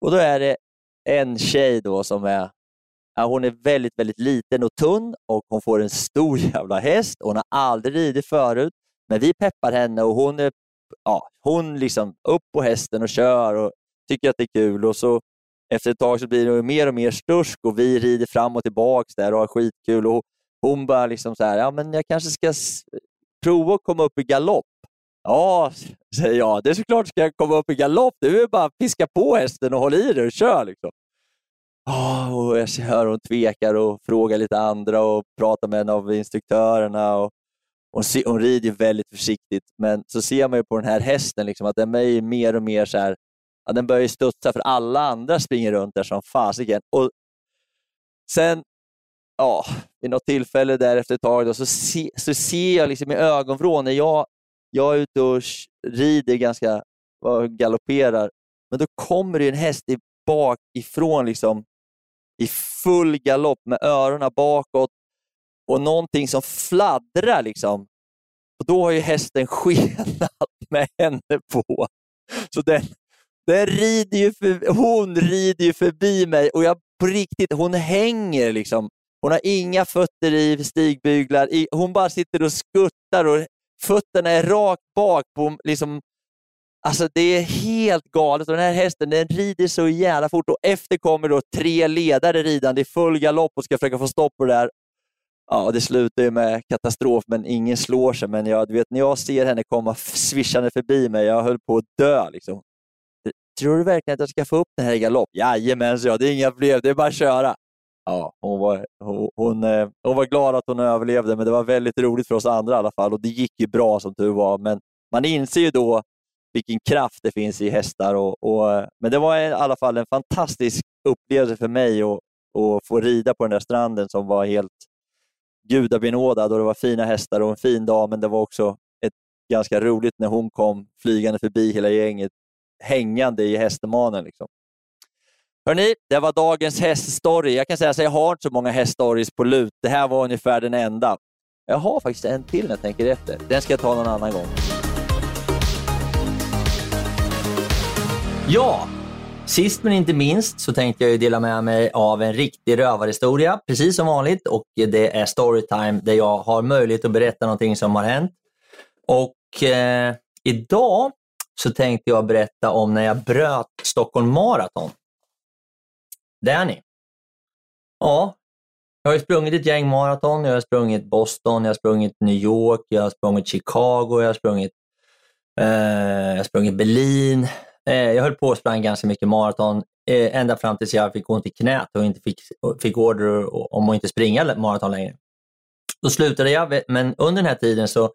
Och då är det en tjej då som är, ja, hon är väldigt, väldigt liten och tunn och hon får en stor jävla häst. Hon har aldrig ridit förut, Men vi peppar henne och hon är ja, hon liksom upp på hästen och kör och tycker att det är kul. Och så efter ett tag så blir det mer och mer stursk och vi rider fram och tillbaks där och har skitkul. Och hon bara liksom så här, ja men jag kanske ska prova att komma upp i galopp. Ja, säger jag, det är såklart ska jag komma upp i galopp. Du är bara att piska på hästen och hålla i den och kör. Liksom. Oh, och jag hör hon tvekar och frågar lite andra och pratar med en av instruktörerna. Och hon, hon rider väldigt försiktigt, men så ser man ju på den här hästen liksom, att den blir mer och mer så här, ja, den börjar studsa för alla andra springer runt där som fasiken. Och sen, ja, vid något tillfälle där efter ett tag då, så, se, så ser jag liksom i ögonvrån när jag, jag är ute och rider ganska, galopperar, men då kommer det en häst i bakifrån liksom, i full galopp med öronen bakåt och någonting som fladdrar. Liksom. Och Då har ju hästen skenat med henne på. Så den, den rider ju för, hon rider ju förbi mig och jag på riktigt, hon hänger. liksom. Hon har inga fötter i stigbyglar. Hon bara sitter och skuttar och fötterna är rakt bak. på liksom, Alltså Det är helt galet. Och den här hästen den rider så jävla fort och efter kommer då tre ledare ridande i full galopp och ska försöka få stopp på det där. Ja, det slutar ju med katastrof, men ingen slår sig. Men jag, du vet, när jag ser henne komma svischande förbi mig, jag höll på att dö. Liksom. Tror du verkligen att jag ska få upp den här i galopp? Jajamän, så jag. det är inga problem. Det är bara att köra. Ja, hon, var, hon, hon, eh, hon, var glad att hon överlevde, men det var väldigt roligt för oss andra i alla fall. Och Det gick ju bra som tur var, men man inser ju då vilken kraft det finns i hästar. Och, och men det var i alla fall en fantastisk upplevelse för mig att, att få rida på den där stranden som var helt gudabenådad och det var fina hästar och en fin dag, men det var också ett ganska roligt när hon kom flygande förbi hela gänget, hängande i hästemanen. Liksom. Hörrni, det var dagens häststory. Jag kan säga att jag har inte så många häststories på lut. Det här var ungefär den enda. Jag har faktiskt en till när jag tänker efter. Den ska jag ta någon annan gång. Ja, Sist men inte minst så tänkte jag dela med mig av en riktig rövarhistoria, precis som vanligt. Och Det är storytime där jag har möjlighet att berätta någonting som har hänt. Och eh, Idag så tänkte jag berätta om när jag bröt Stockholm Marathon. Danny. Ja, jag har sprungit ett gäng maraton. Jag har sprungit Boston, jag har sprungit New York, jag har sprungit Chicago, jag har sprungit, eh, jag har sprungit Berlin, Eh, jag höll på och sprang ganska mycket maraton eh, ända fram tills jag fick ont i knät och inte fick, fick order om att inte springa maraton längre. Då slutade jag, men under den här tiden så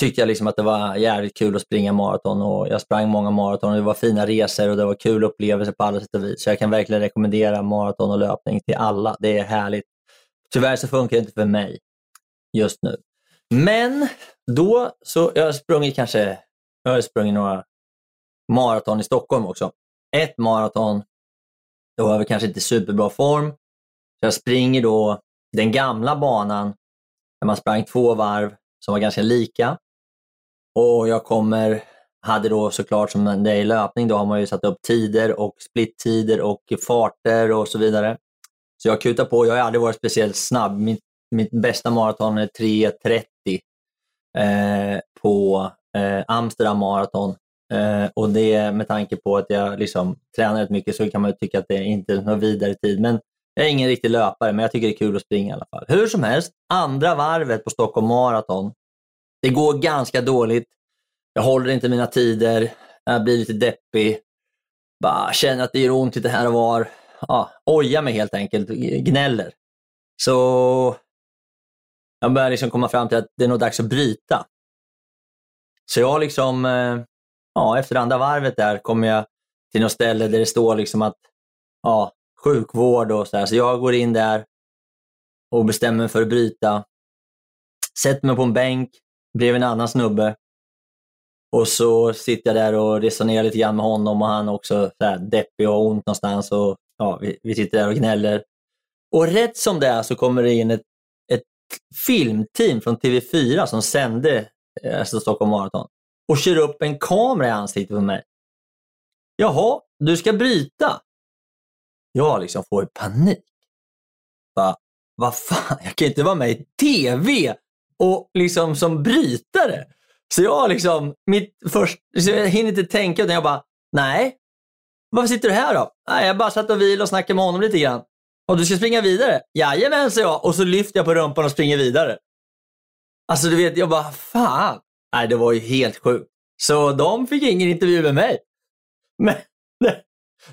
tyckte jag liksom att det var jävligt kul att springa maraton och jag sprang många maraton och det var fina resor och det var kul upplevelser på alla sätt och vis. Så jag kan verkligen rekommendera maraton och löpning till alla. Det är härligt. Tyvärr så funkar det inte för mig just nu. Men då så, jag har sprungit kanske, jag har sprungit några maraton i Stockholm också. Ett maraton, då var jag kanske inte superbra form. Så jag springer då den gamla banan där man sprang två varv som var ganska lika. Och jag kommer, hade då såklart som det är i löpning, då har man ju satt upp tider och splittider och farter och så vidare. Så jag kutar på, jag har aldrig varit speciellt snabb. Mitt, mitt bästa maraton är 3.30 eh, på eh, Amsterdam maraton Eh, och det med tanke på att jag liksom tränar rätt mycket så kan man tycka att det inte är någon vidare tid. Men jag är ingen riktig löpare, men jag tycker det är kul att springa i alla fall. Hur som helst, andra varvet på Stockholm Marathon. Det går ganska dåligt. Jag håller inte mina tider. Jag blir lite deppig. Bara känner att det gör ont lite här och var. Ja, ojar mig helt enkelt. Gnäller. Så jag börjar liksom komma fram till att det är nog dags att bryta. Så jag liksom eh, ja, efter andra varvet där kommer jag till något ställe där det står liksom att ja, sjukvård och så här. Så jag går in där och bestämmer mig för att bryta. Sätter mig på en bänk bredvid en annan snubbe. Och så sitter jag där och resonerar lite grann med honom och han också så här deppig och ont någonstans. Och, ja, vi, vi sitter där och gnäller. Och rätt som det är så kommer det in ett, ett filmteam från TV4 som sände eh, alltså Stockholm Marathon och kör upp en kamera i ansiktet på mig. Jaha, du ska bryta? Jag liksom får panik. Va, vad fan, jag kan inte vara med i TV och liksom som brytare. Så jag liksom, mitt först, så jag hinner inte tänka utan jag bara, nej, varför sitter du här då? Nej, jag bara satt och vilade och snackade med honom lite grann. Och du ska springa vidare? Jajamän, sa jag. Och så lyfter jag på rumpan och springer vidare. Alltså du vet, jag bara, fan. Nej, det var ju helt sjukt. Så de fick ingen intervju med mig. Men det,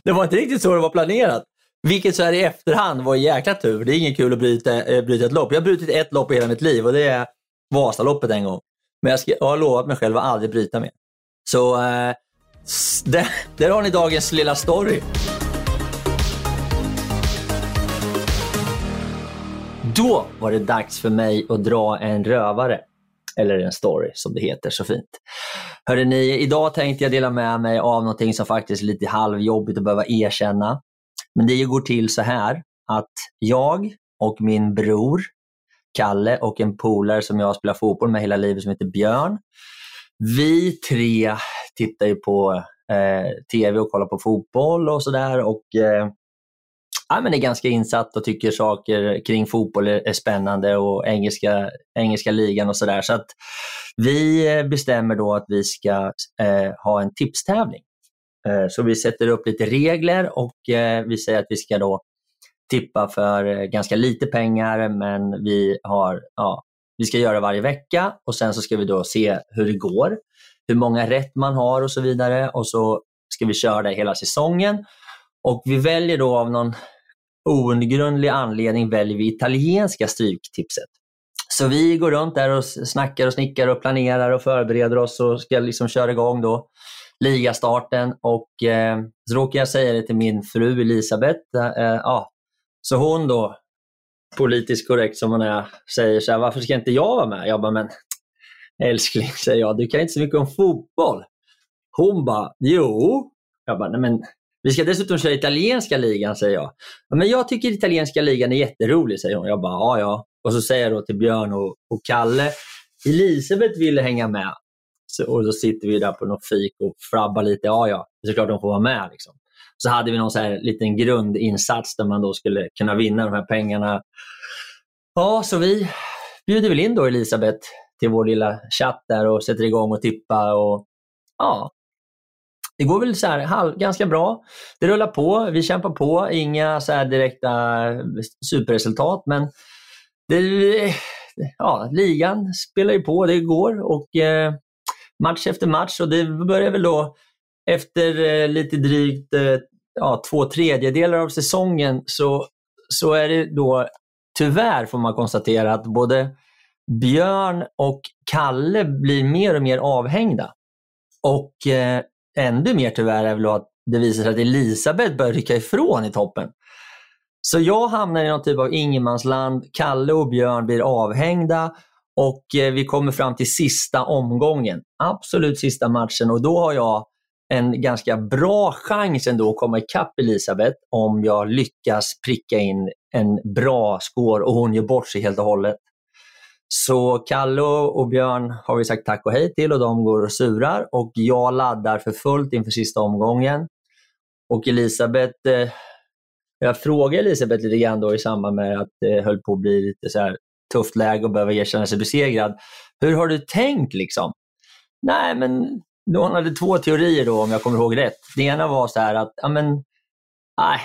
det var inte riktigt så det var planerat. Vilket så här i efterhand var en jäkla tur. Det är ingen kul att bryta, eh, bryta ett lopp. Jag har brutit ett lopp i hela mitt liv och det är Vasaloppet en gång. Men jag, ska, jag har lovat mig själv att aldrig bryta mer. Så eh, där, där har ni dagens lilla story. Då var det dags för mig att dra en rövare. Eller en story som det heter så fint. Hörde ni, idag tänkte jag dela med mig av någonting som faktiskt är lite halvjobbigt att behöva erkänna. Men det går till så här att jag och min bror Kalle och en polare som jag spelar fotboll med hela livet som heter Björn. Vi tre tittar ju på eh, tv och kollar på fotboll och sådär eh, ja, men är ganska insatt och tycker saker kring fotboll är, är spännande och engelska, engelska ligan och sådär. Så att vi eh, bestämmer då att vi ska eh, ha en tipstävling. Eh, så vi sätter upp lite regler och eh, vi säger att vi ska då tippa för eh, ganska lite pengar men vi, har, ja, vi ska göra varje vecka och sen så ska vi då se hur det går, hur många rätt man har och så vidare och så ska vi köra det hela säsongen. Och vi väljer då av någon outgrundlig anledning väljer vi italienska stryktipset. Så vi går runt där och snackar och snickar och planerar och förbereder oss och ska liksom köra igång då ligastarten. Och eh, så råkar jag säga det till min fru Elisabeth. Eh, eh, ja. Så hon då, politiskt korrekt som hon är, säger så här, varför ska inte jag vara med? Jag bara, men älskling, säger jag, du kan inte så mycket om fotboll. Hon bara, jo. Jag bara, nej men vi ska dessutom köra italienska ligan, säger jag. Men jag tycker italienska ligan är jätterolig, säger hon. Jag bara, ja ja. Och så säger jag då till Björn och, och Kalle, Elisabeth ville hänga med. Så, och då sitter vi där på något fik och flabbar lite. Ja, ja, det är klart de får vara med. Liksom. Så hade vi någon så här liten grundinsats där man då skulle kunna vinna de här pengarna. Ja, så vi bjuder väl in då Elisabeth till vår lilla chatt där och sätter igång och tippa. Och, ja, det går väl så här, halv, ganska bra. Det rullar på, vi kämpar på. Inga så direkta superresultat, men det, ja, ligan spelar ju på, det går. Och eh, match efter match och det börjar väl då efter eh, lite drygt eh, ja, två tredjedelar av säsongen så, så är det då tyvärr får man konstatera att både Björn och Kalle blir mer och mer avhängda. Och eh, ännu mer tyvärr är väl att det visar sig att Elisabeth börjar rycka ifrån i toppen. Så jag hamnar i någon typ av ingenmansland. Kalle och Björn blir avhängda och eh, vi kommer fram till sista omgången. Absolut sista matchen och då har jag en ganska bra chans ändå att komma ikapp Elisabeth om jag lyckas pricka in en bra score och hon gör bort sig helt och hållet. Så Kalle och Björn har vi sagt tack och hej till och de går och surar och jag laddar för fullt inför sista omgången. Och Elisabeth, eh, jag frågade Elisabeth lite grann då i samband med att det höll på att bli lite så här tufft läge och behöva erkänna sig besegrad. Hur har du tänkt liksom? Nej, men hon hade två teorier då om jag kommer ihåg rätt. Det ena var så här att, ja men, nej.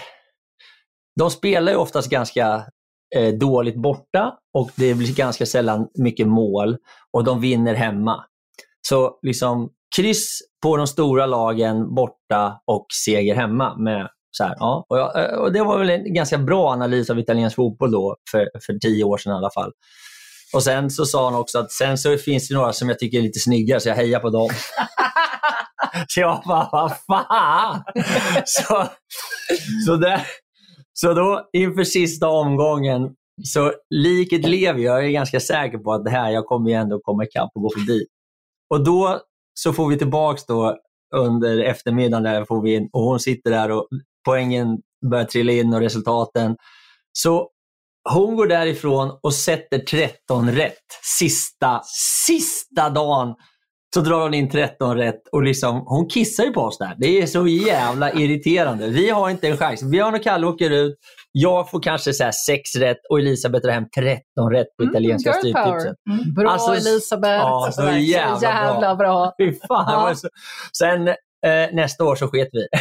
De spelar ju oftast ganska eh, dåligt borta och det blir ganska sällan mycket mål och de vinner hemma. Så liksom kryss på de stora lagen borta och seger hemma. Med så här, ja. och, jag, eh, och Det var väl en ganska bra analys av italiensk fotboll då, för, för tio år sedan i alla fall. Och Sen så sa han också att sen så finns det några som jag tycker är lite snyggare, så jag hejar på dem. så jag bara, vad fan! så, så, där, så då inför sista omgången, så liket lever jag. är ganska säker på att det här, jag kommer ju ändå komma ikapp och gå förbi. Och då så får vi tillbaks då under eftermiddagen där får vi in, och hon sitter där och poängen börjar trilla in och resultaten. Så hon går därifrån och sätter 13 rätt sista, sista dagen så drar hon in 13 rätt och liksom, hon kissar ju på oss där. Det är så jävla irriterande. Vi har inte en chans. Björn och Kalle åker ut. Jag får kanske så här 6 rätt och Elisabeth drar hem 13 rätt på Mm, italienska stryptipset. Mm. Bra Alltså, Elisabeth. ja, så Verkligen. jävla bra. jävla bra. Fy fan. Ja. så- Sen eh, nästa år så sket vi.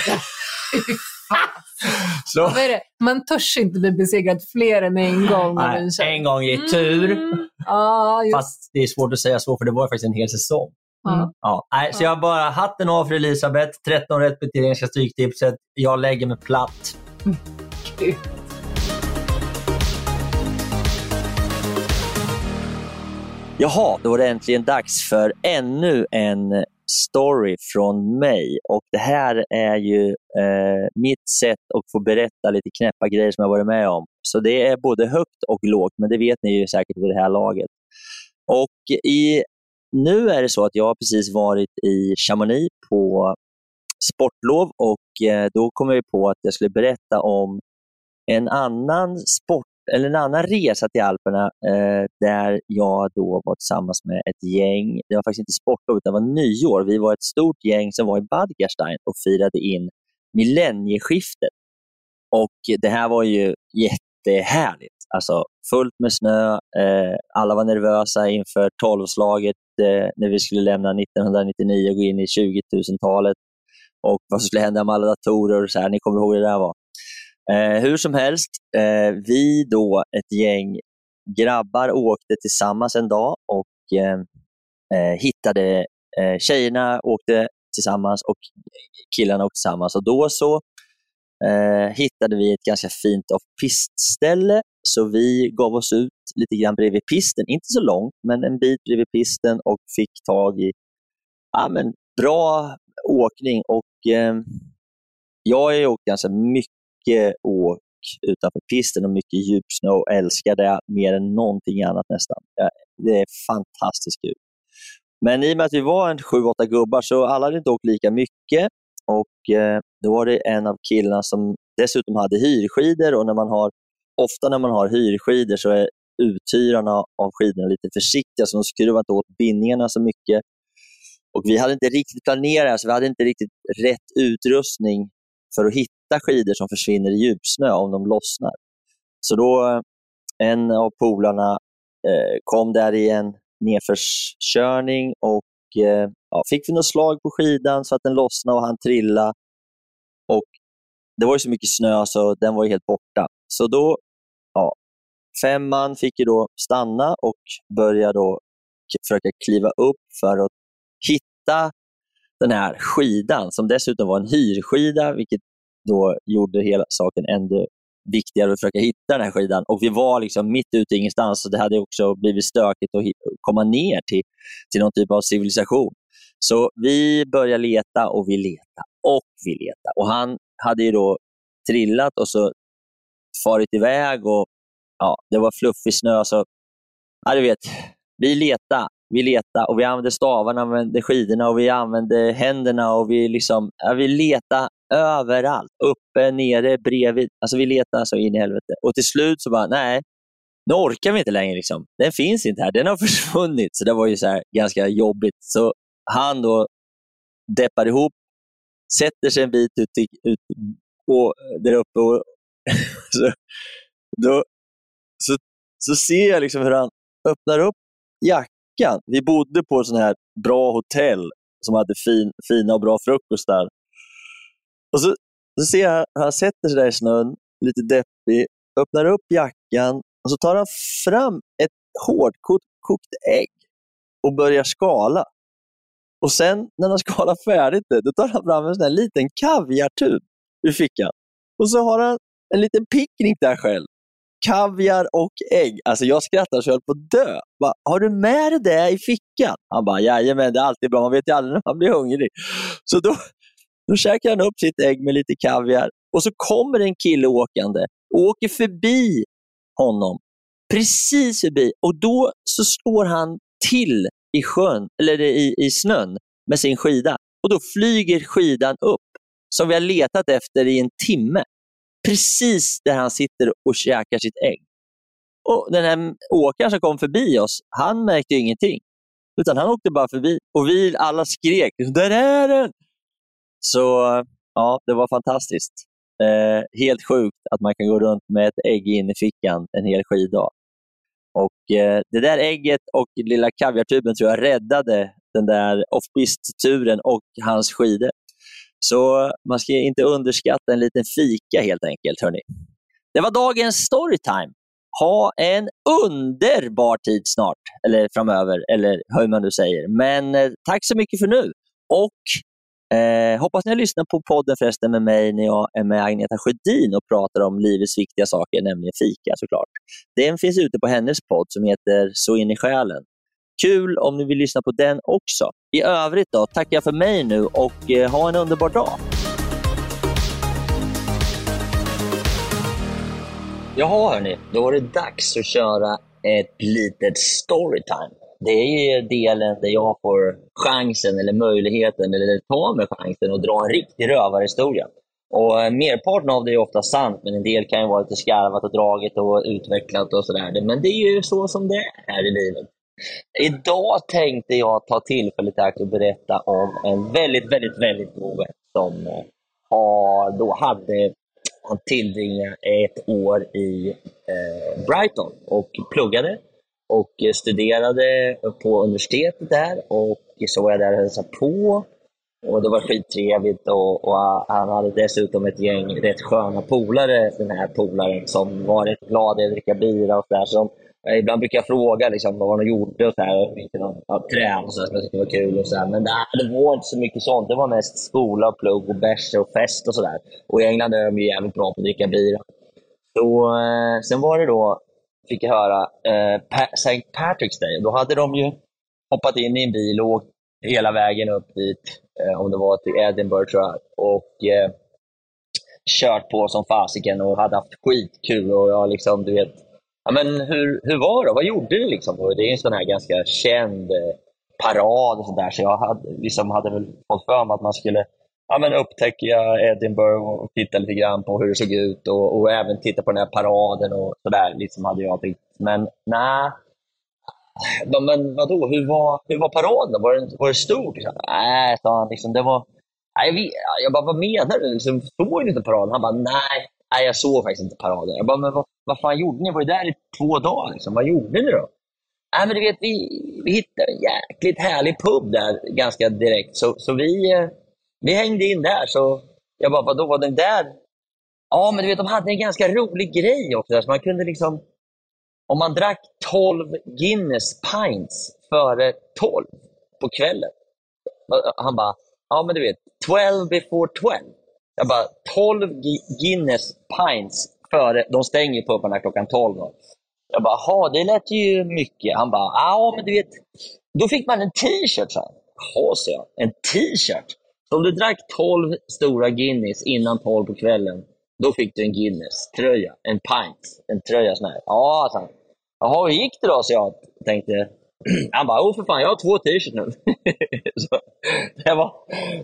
så, Vad är det? Man törs inte bli besegrad fler än en gång. nej, en gång i tur. Mm. Ja, just Fast det är svårt att säga så, för det var faktiskt en hel säsong. Ja. Ja, nej, så jag bara hatten av för Elisabeth. 13 rätt på italienska stryktipset. Jag lägger mig platt. Gud. Jaha, då var det äntligen dags för ännu en story från mig. Och Det här är ju eh, mitt sätt att få berätta lite knäppa grejer som jag varit med om. Så det är både högt och lågt, men det vet ni ju säkert vid det här laget. Och i, Nu är det så att jag har precis varit i Chamonix på sportlov och eh, då kom jag på att jag skulle berätta om en annan sport eller en annan resa till Alperna eh, där jag då var tillsammans med ett gäng. Det var faktiskt inte sportlov utan det var nyår. Vi var ett stort gäng som var i Bad Gastein och firade in millennieskiftet. Och det här var ju jättehärligt. Alltså fullt med snö. Eh, alla var nervösa inför tolvslaget eh, när vi skulle lämna 1999 och gå in i 20 000-talet. Och vad som skulle hända med alla datorer och så här. Ni kommer ihåg hur det där var. Eh, hur som helst, eh, vi då, ett gäng grabbar, åkte tillsammans en dag och eh, eh, hittade, eh, tjejerna åkte tillsammans och killarna åkte tillsammans. Och då så eh, hittade vi ett ganska fint off-pist-ställe, så vi gav oss ut lite grann bredvid pisten, inte så långt, men en bit bredvid pisten och fick tag i ja, men bra åkning. Och eh, Jag har ju åkt ganska mycket åk utanför pisten och mycket djupsnö och älskar det mer än någonting annat nästan. Det är fantastiskt kul. Men i och med att vi var en sju, åtta gubbar så alla hade inte åkt lika mycket. Och eh, Då var det en av killarna som dessutom hade hyrskidor och när man har, ofta när man har hyrskidor så är uthyrarna av skidorna lite försiktiga så de skruvar inte åt bindningarna så mycket. Och Vi hade inte riktigt planerat, så vi hade inte riktigt rätt utrustning för att hitta skidor som försvinner i djupsnö om de lossnar. Så då, eh, en av polarna eh, kom där i en nedförskörning och eh, ja, fick vi något slag på skidan så att den lossnade och han trilla. Och det var ju så mycket snö så den var ju helt borta. Så då, ja, fem man fick ju då stanna och börja då försöka kliva upp för att hitta den här skidan som dessutom var en hyrskida, vilket då gjorde hela saken ännu viktigare att försöka hitta den här skidan. Och vi var liksom mitt ute i ingenstans, så det hade också blivit stökigt att komma ner till, till någon typ av civilisation. Så vi började leta och vi letade och vi letade. Och han hade ju då trillat och så farit iväg och ja, det var fluffig snö. Så, ja, du vet, vi letade, vi letade och vi använde stavarna, vi använde skidorna och vi använde händerna och vi, liksom, ja, vi letade överallt. Uppe, nere, bredvid. Alltså vi letade så in i helvete. Och till slut så bara, nej, nu orkar vi inte längre. Liksom. Den finns inte här, den har försvunnit. Så det var ju så här, ganska jobbigt. Så han då deppar ihop, sätter sig en bit ut, i- ut och, där uppe och så, då, så, så ser jag liksom hur han öppnar upp veckan. Vi bodde på ett sånt här bra hotell som hade fin, fina och bra frukostar. Och så, så ser jag hur han sätter sig där i snön, lite deppig, öppnar upp jackan och så tar han fram ett hårdkokt kokt ägg och börjar skala. Och sen när han skalar färdigt det, då tar han fram en sån här liten kaviartub ur fickan. Och så har han en liten picknick där själv. Kaviar och ägg. Alltså jag skrattar så jag höll på att dö. Bara, har du med dig det där i fickan? Han bara, jajamän, det är alltid bra. Man vet ju aldrig när man blir hungrig. Så då, då käkar han upp sitt ägg med lite kaviar och så kommer en kille åkande och åker förbi honom. Precis förbi. Och då så slår han till i sjön, eller i, i snön med sin skida. Och då flyger skidan upp, som vi har letat efter i en timme. Precis där han sitter och käkar sitt ägg. Och Den här åkaren som kom förbi oss, han märkte ju ingenting. Utan han åkte bara förbi och vi alla skrek ”Där är den!” Så ja, det var fantastiskt. Eh, helt sjukt att man kan gå runt med ett ägg in i fickan en hel skiddag. Och eh, Det där ägget och lilla kaviartuben tror jag räddade den där offpist-turen och hans skidor. Så man ska inte underskatta en liten fika helt enkelt. Hörrni. Det var dagens storytime. Ha en underbar tid snart, eller framöver, eller hur man nu säger. Men eh, tack så mycket för nu. Och eh, hoppas ni har lyssnat på podden förresten med mig när jag är med Agneta Sjödin och pratar om livets viktiga saker, nämligen fika såklart. Den finns ute på hennes podd som heter Så in i själen. Kul om ni vill lyssna på den också. I övrigt då, tackar jag för mig nu och eh, ha en underbar dag. Jaha hörni, då var det dags att köra ett litet storytime. Det är delen där jag får chansen eller möjligheten eller tar mig chansen att dra en riktig rövarhistoria. Och eh, merparten av det är ofta sant, men en del kan ju vara lite skarvat och draget och utvecklat och sådär. Men det är ju så som det är i livet. Idag tänkte jag ta tillfället i akt och berätta om en väldigt, väldigt, väldigt god vän som eh, har, då hade han tillbringade ett år i eh, Brighton och pluggade och studerade på universitetet där och så var jag där och hälsade på. Och det var skittrevligt och, och han hade dessutom ett gäng rätt sköna polare, den här polaren, som var rätt glad i att dricka bira och sådär. Så Eh, ibland brukar jag fråga liksom, vad de gjorde och så här, ja, och så här, som jag tyckte var kul. Och så här. Men det, det var inte så mycket sånt. Det var mest skola, och plugg, och bärs och fest och sådär. Och i England är de ju jävligt bra på att dricka bira. Så, eh, sen var det då, fick jag höra, eh, pa St. Patrick's Day. Då hade de ju hoppat in i en bil och åkt hela vägen upp dit, eh, om det var till Edinburgh tror jag. Och eh, kört på som fasiken och hade haft skitkul. Och jag liksom, du vet, Ja, men hur, hur var det? Vad gjorde du? Liksom? Det är en sån här ganska känd eh, parad och sådär, så jag hade, liksom hade väl fått för mig att man skulle ja, men upptäcka Edinburgh och titta lite grann på hur det såg ut och, och även titta på den här paraden och sådär. Liksom hade jag tänkt. Men nej. Men vadå, hur var, hur var paraden? Var det, var det stort? Liksom? Nej, sa han. Liksom, det var, nej, jag bara, vad menar du? Liksom, såg du inte paraden? Han bara, nej, nej, jag såg faktiskt inte paraden. Jag bara, men vad, vad fan gjorde ni? Jag var ju där i två dagar. Liksom. Vad gjorde ni då? Nej, men du vet, vi, vi hittade en jäkligt härlig pub där ganska direkt. Så, så vi, eh, vi hängde in där. Så jag bara, vadå, var den där? Ja, men du vet, de hade en ganska rolig grej också. Så man kunde liksom, om man drack 12 Guinness pints före 12 på kvällen. Han bara, ja men du vet, 12 before 12. Jag bara, 12 Guinness pints före, de stänger pubarna klockan 12. Jag bara, jaha, det lät ju mycket. Han bara, ja men du vet, då fick man en t-shirt. Jaha, sa jag. En t-shirt? Så om du drack 12 stora Guinness innan 12 på kvällen, då fick du en Guinness-tröja. En pint. En tröja sån här. Ja, sa han. Jaha, hur gick det då? Så jag tänkte. Han bara, åh för fan, jag har två t-shirts nu. så, det, var,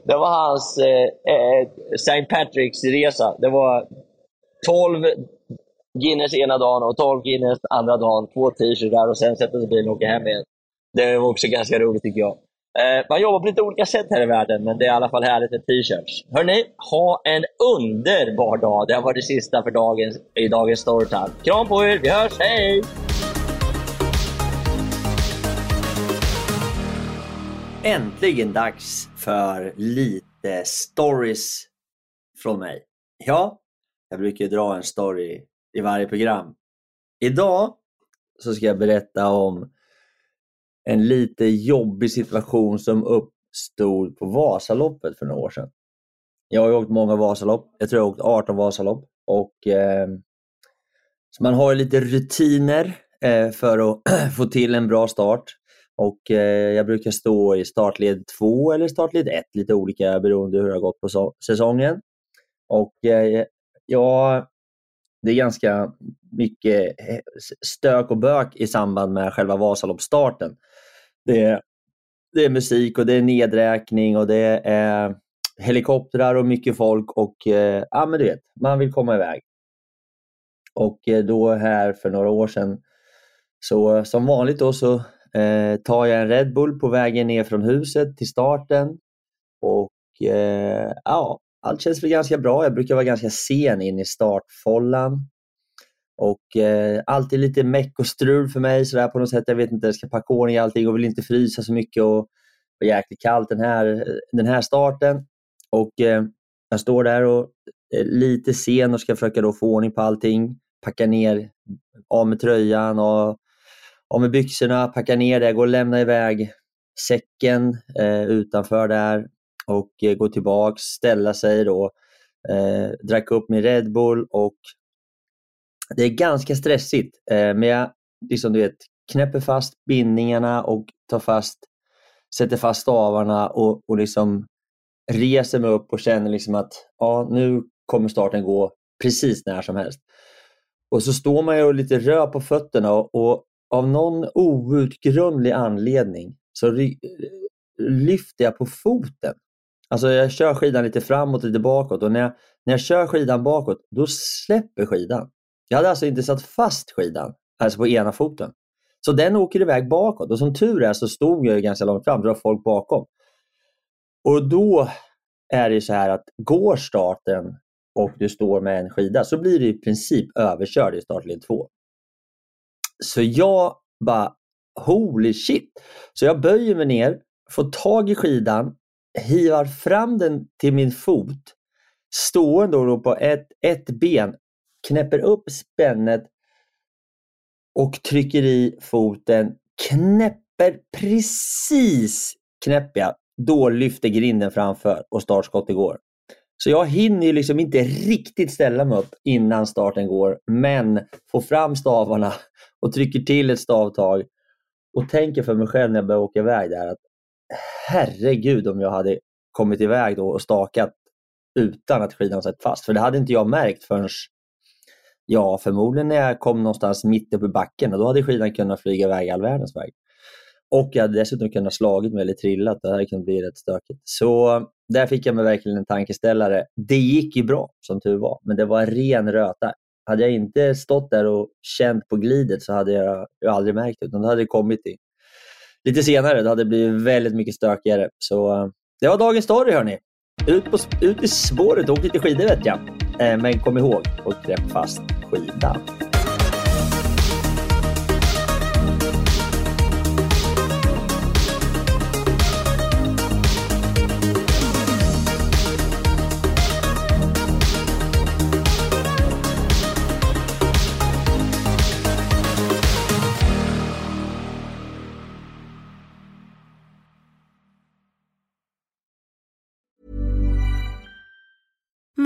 det var hans eh, eh St. Patricks resa. Det var 12 Guinness ena dagen och 12 Guinness andra dagen. Två t-shirtar och sen sätta sig i bilen och åka hem igen. Det var också ganska roligt tycker jag. Eh, man jobbar på lite olika sätt här i världen, men det är i alla fall härligt med t-shirts. Hörni, ha en underbar dag. Det har varit det sista för dagens, i dagens Storytime. Kram på er, vi hörs, hej! Äntligen dags för lite stories från mig. Ja, jag brukar dra en story i varje program. Idag så ska jag berätta om en lite jobbig situation som uppstod på Vasaloppet för några år sedan. Jag har åkt många Vasalopp. Jag tror jag har åkt 18 Vasalopp. Och, eh, så man har lite rutiner eh, för att få till en bra start. Och eh, Jag brukar stå i startled 2 eller startled 1, lite olika beroende hur det har gått på so säsongen. Och eh, ja, det är ganska mycket eh, stök och bök i samband med själva Vasaloppsstarten. Det är, det är musik och det är nedräkning och det är eh, helikoptrar och mycket folk och eh, ja, men du vet, man vill komma iväg. Och då här för några år sedan, så som vanligt då så eh, tar jag en Red Bull på vägen ner från huset till starten. Och eh, ja, allt känns väl ganska bra. Jag brukar vara ganska sen in i startfållan. Och eh, alltid lite meck och strul för mig sådär på något sätt. Jag vet inte, jag ska packa ordning allting och vill inte frysa så mycket. Och var jäkligt kallt den här, den här starten. Och eh, jag står där och är lite sen och ska försöka då få ordning på allting. Packa ner, av med tröjan och av med byxorna, packa ner det, gå och lämna iväg säcken eh, utanför där och eh, gå tillbaks, ställa sig då, eh, drack upp min Red Bull och det är ganska stressigt. Eh, men jag liksom, du vet, knäpper fast bindningarna och tar fast, sätter fast stavarna och, och liksom reser mig upp och känner liksom att ja, nu kommer starten gå precis när som helst. Och så står man ju lite röd på fötterna och, och av någon outgrundlig anledning så lyfter jag på foten. Alltså jag kör skidan lite framåt och lite bakåt och när jag, när jag kör skidan bakåt då släpper skidan. Jag hade alltså inte satt fast skidan, alltså på ena foten. Så den åker iväg bakåt och som tur är så stod jag ganska långt fram, det var folk bakom. Och då är det så här att går starten och du står med en skida så blir du i princip överkörd i startled 2. Så jag bara holy shit. Så jag böjer mig ner, får tag i skidan, hivar fram den till min fot, stående då på ett, ett ben, knäpper upp spännet och trycker i foten, knäpper precis knäpper jag, då lyfter grinden framför och startskottet går. Så jag hinner liksom inte riktigt ställa mig upp innan starten går, men får fram stavarna och trycker till ett stavtag och tänker för mig själv när jag börjar åka iväg där att herregud om jag hade kommit iväg då och stakat utan att skidan satt fast. För det hade inte jag märkt förrän, ja förmodligen när jag kom någonstans mitt uppe i backen och då hade skidan kunnat flyga iväg all världens väg. Och jag hade dessutom kunnat slagit mig eller trillat. Det hade kunnat bli rätt stökigt. Så där fick jag mig verkligen en tankeställare. Det gick ju bra som tur var, men det var ren röta. Hade jag inte stått där och känt på glidet så hade jag, jag aldrig märkt det. Utan det hade kommit i, lite senare. Det hade blivit väldigt mycket stökigare. Så eh, det var dagens story hörni. Ut, på, ut i spåret och åk lite skidor vet jag. Eh, men kom ihåg att grepp fast skidan.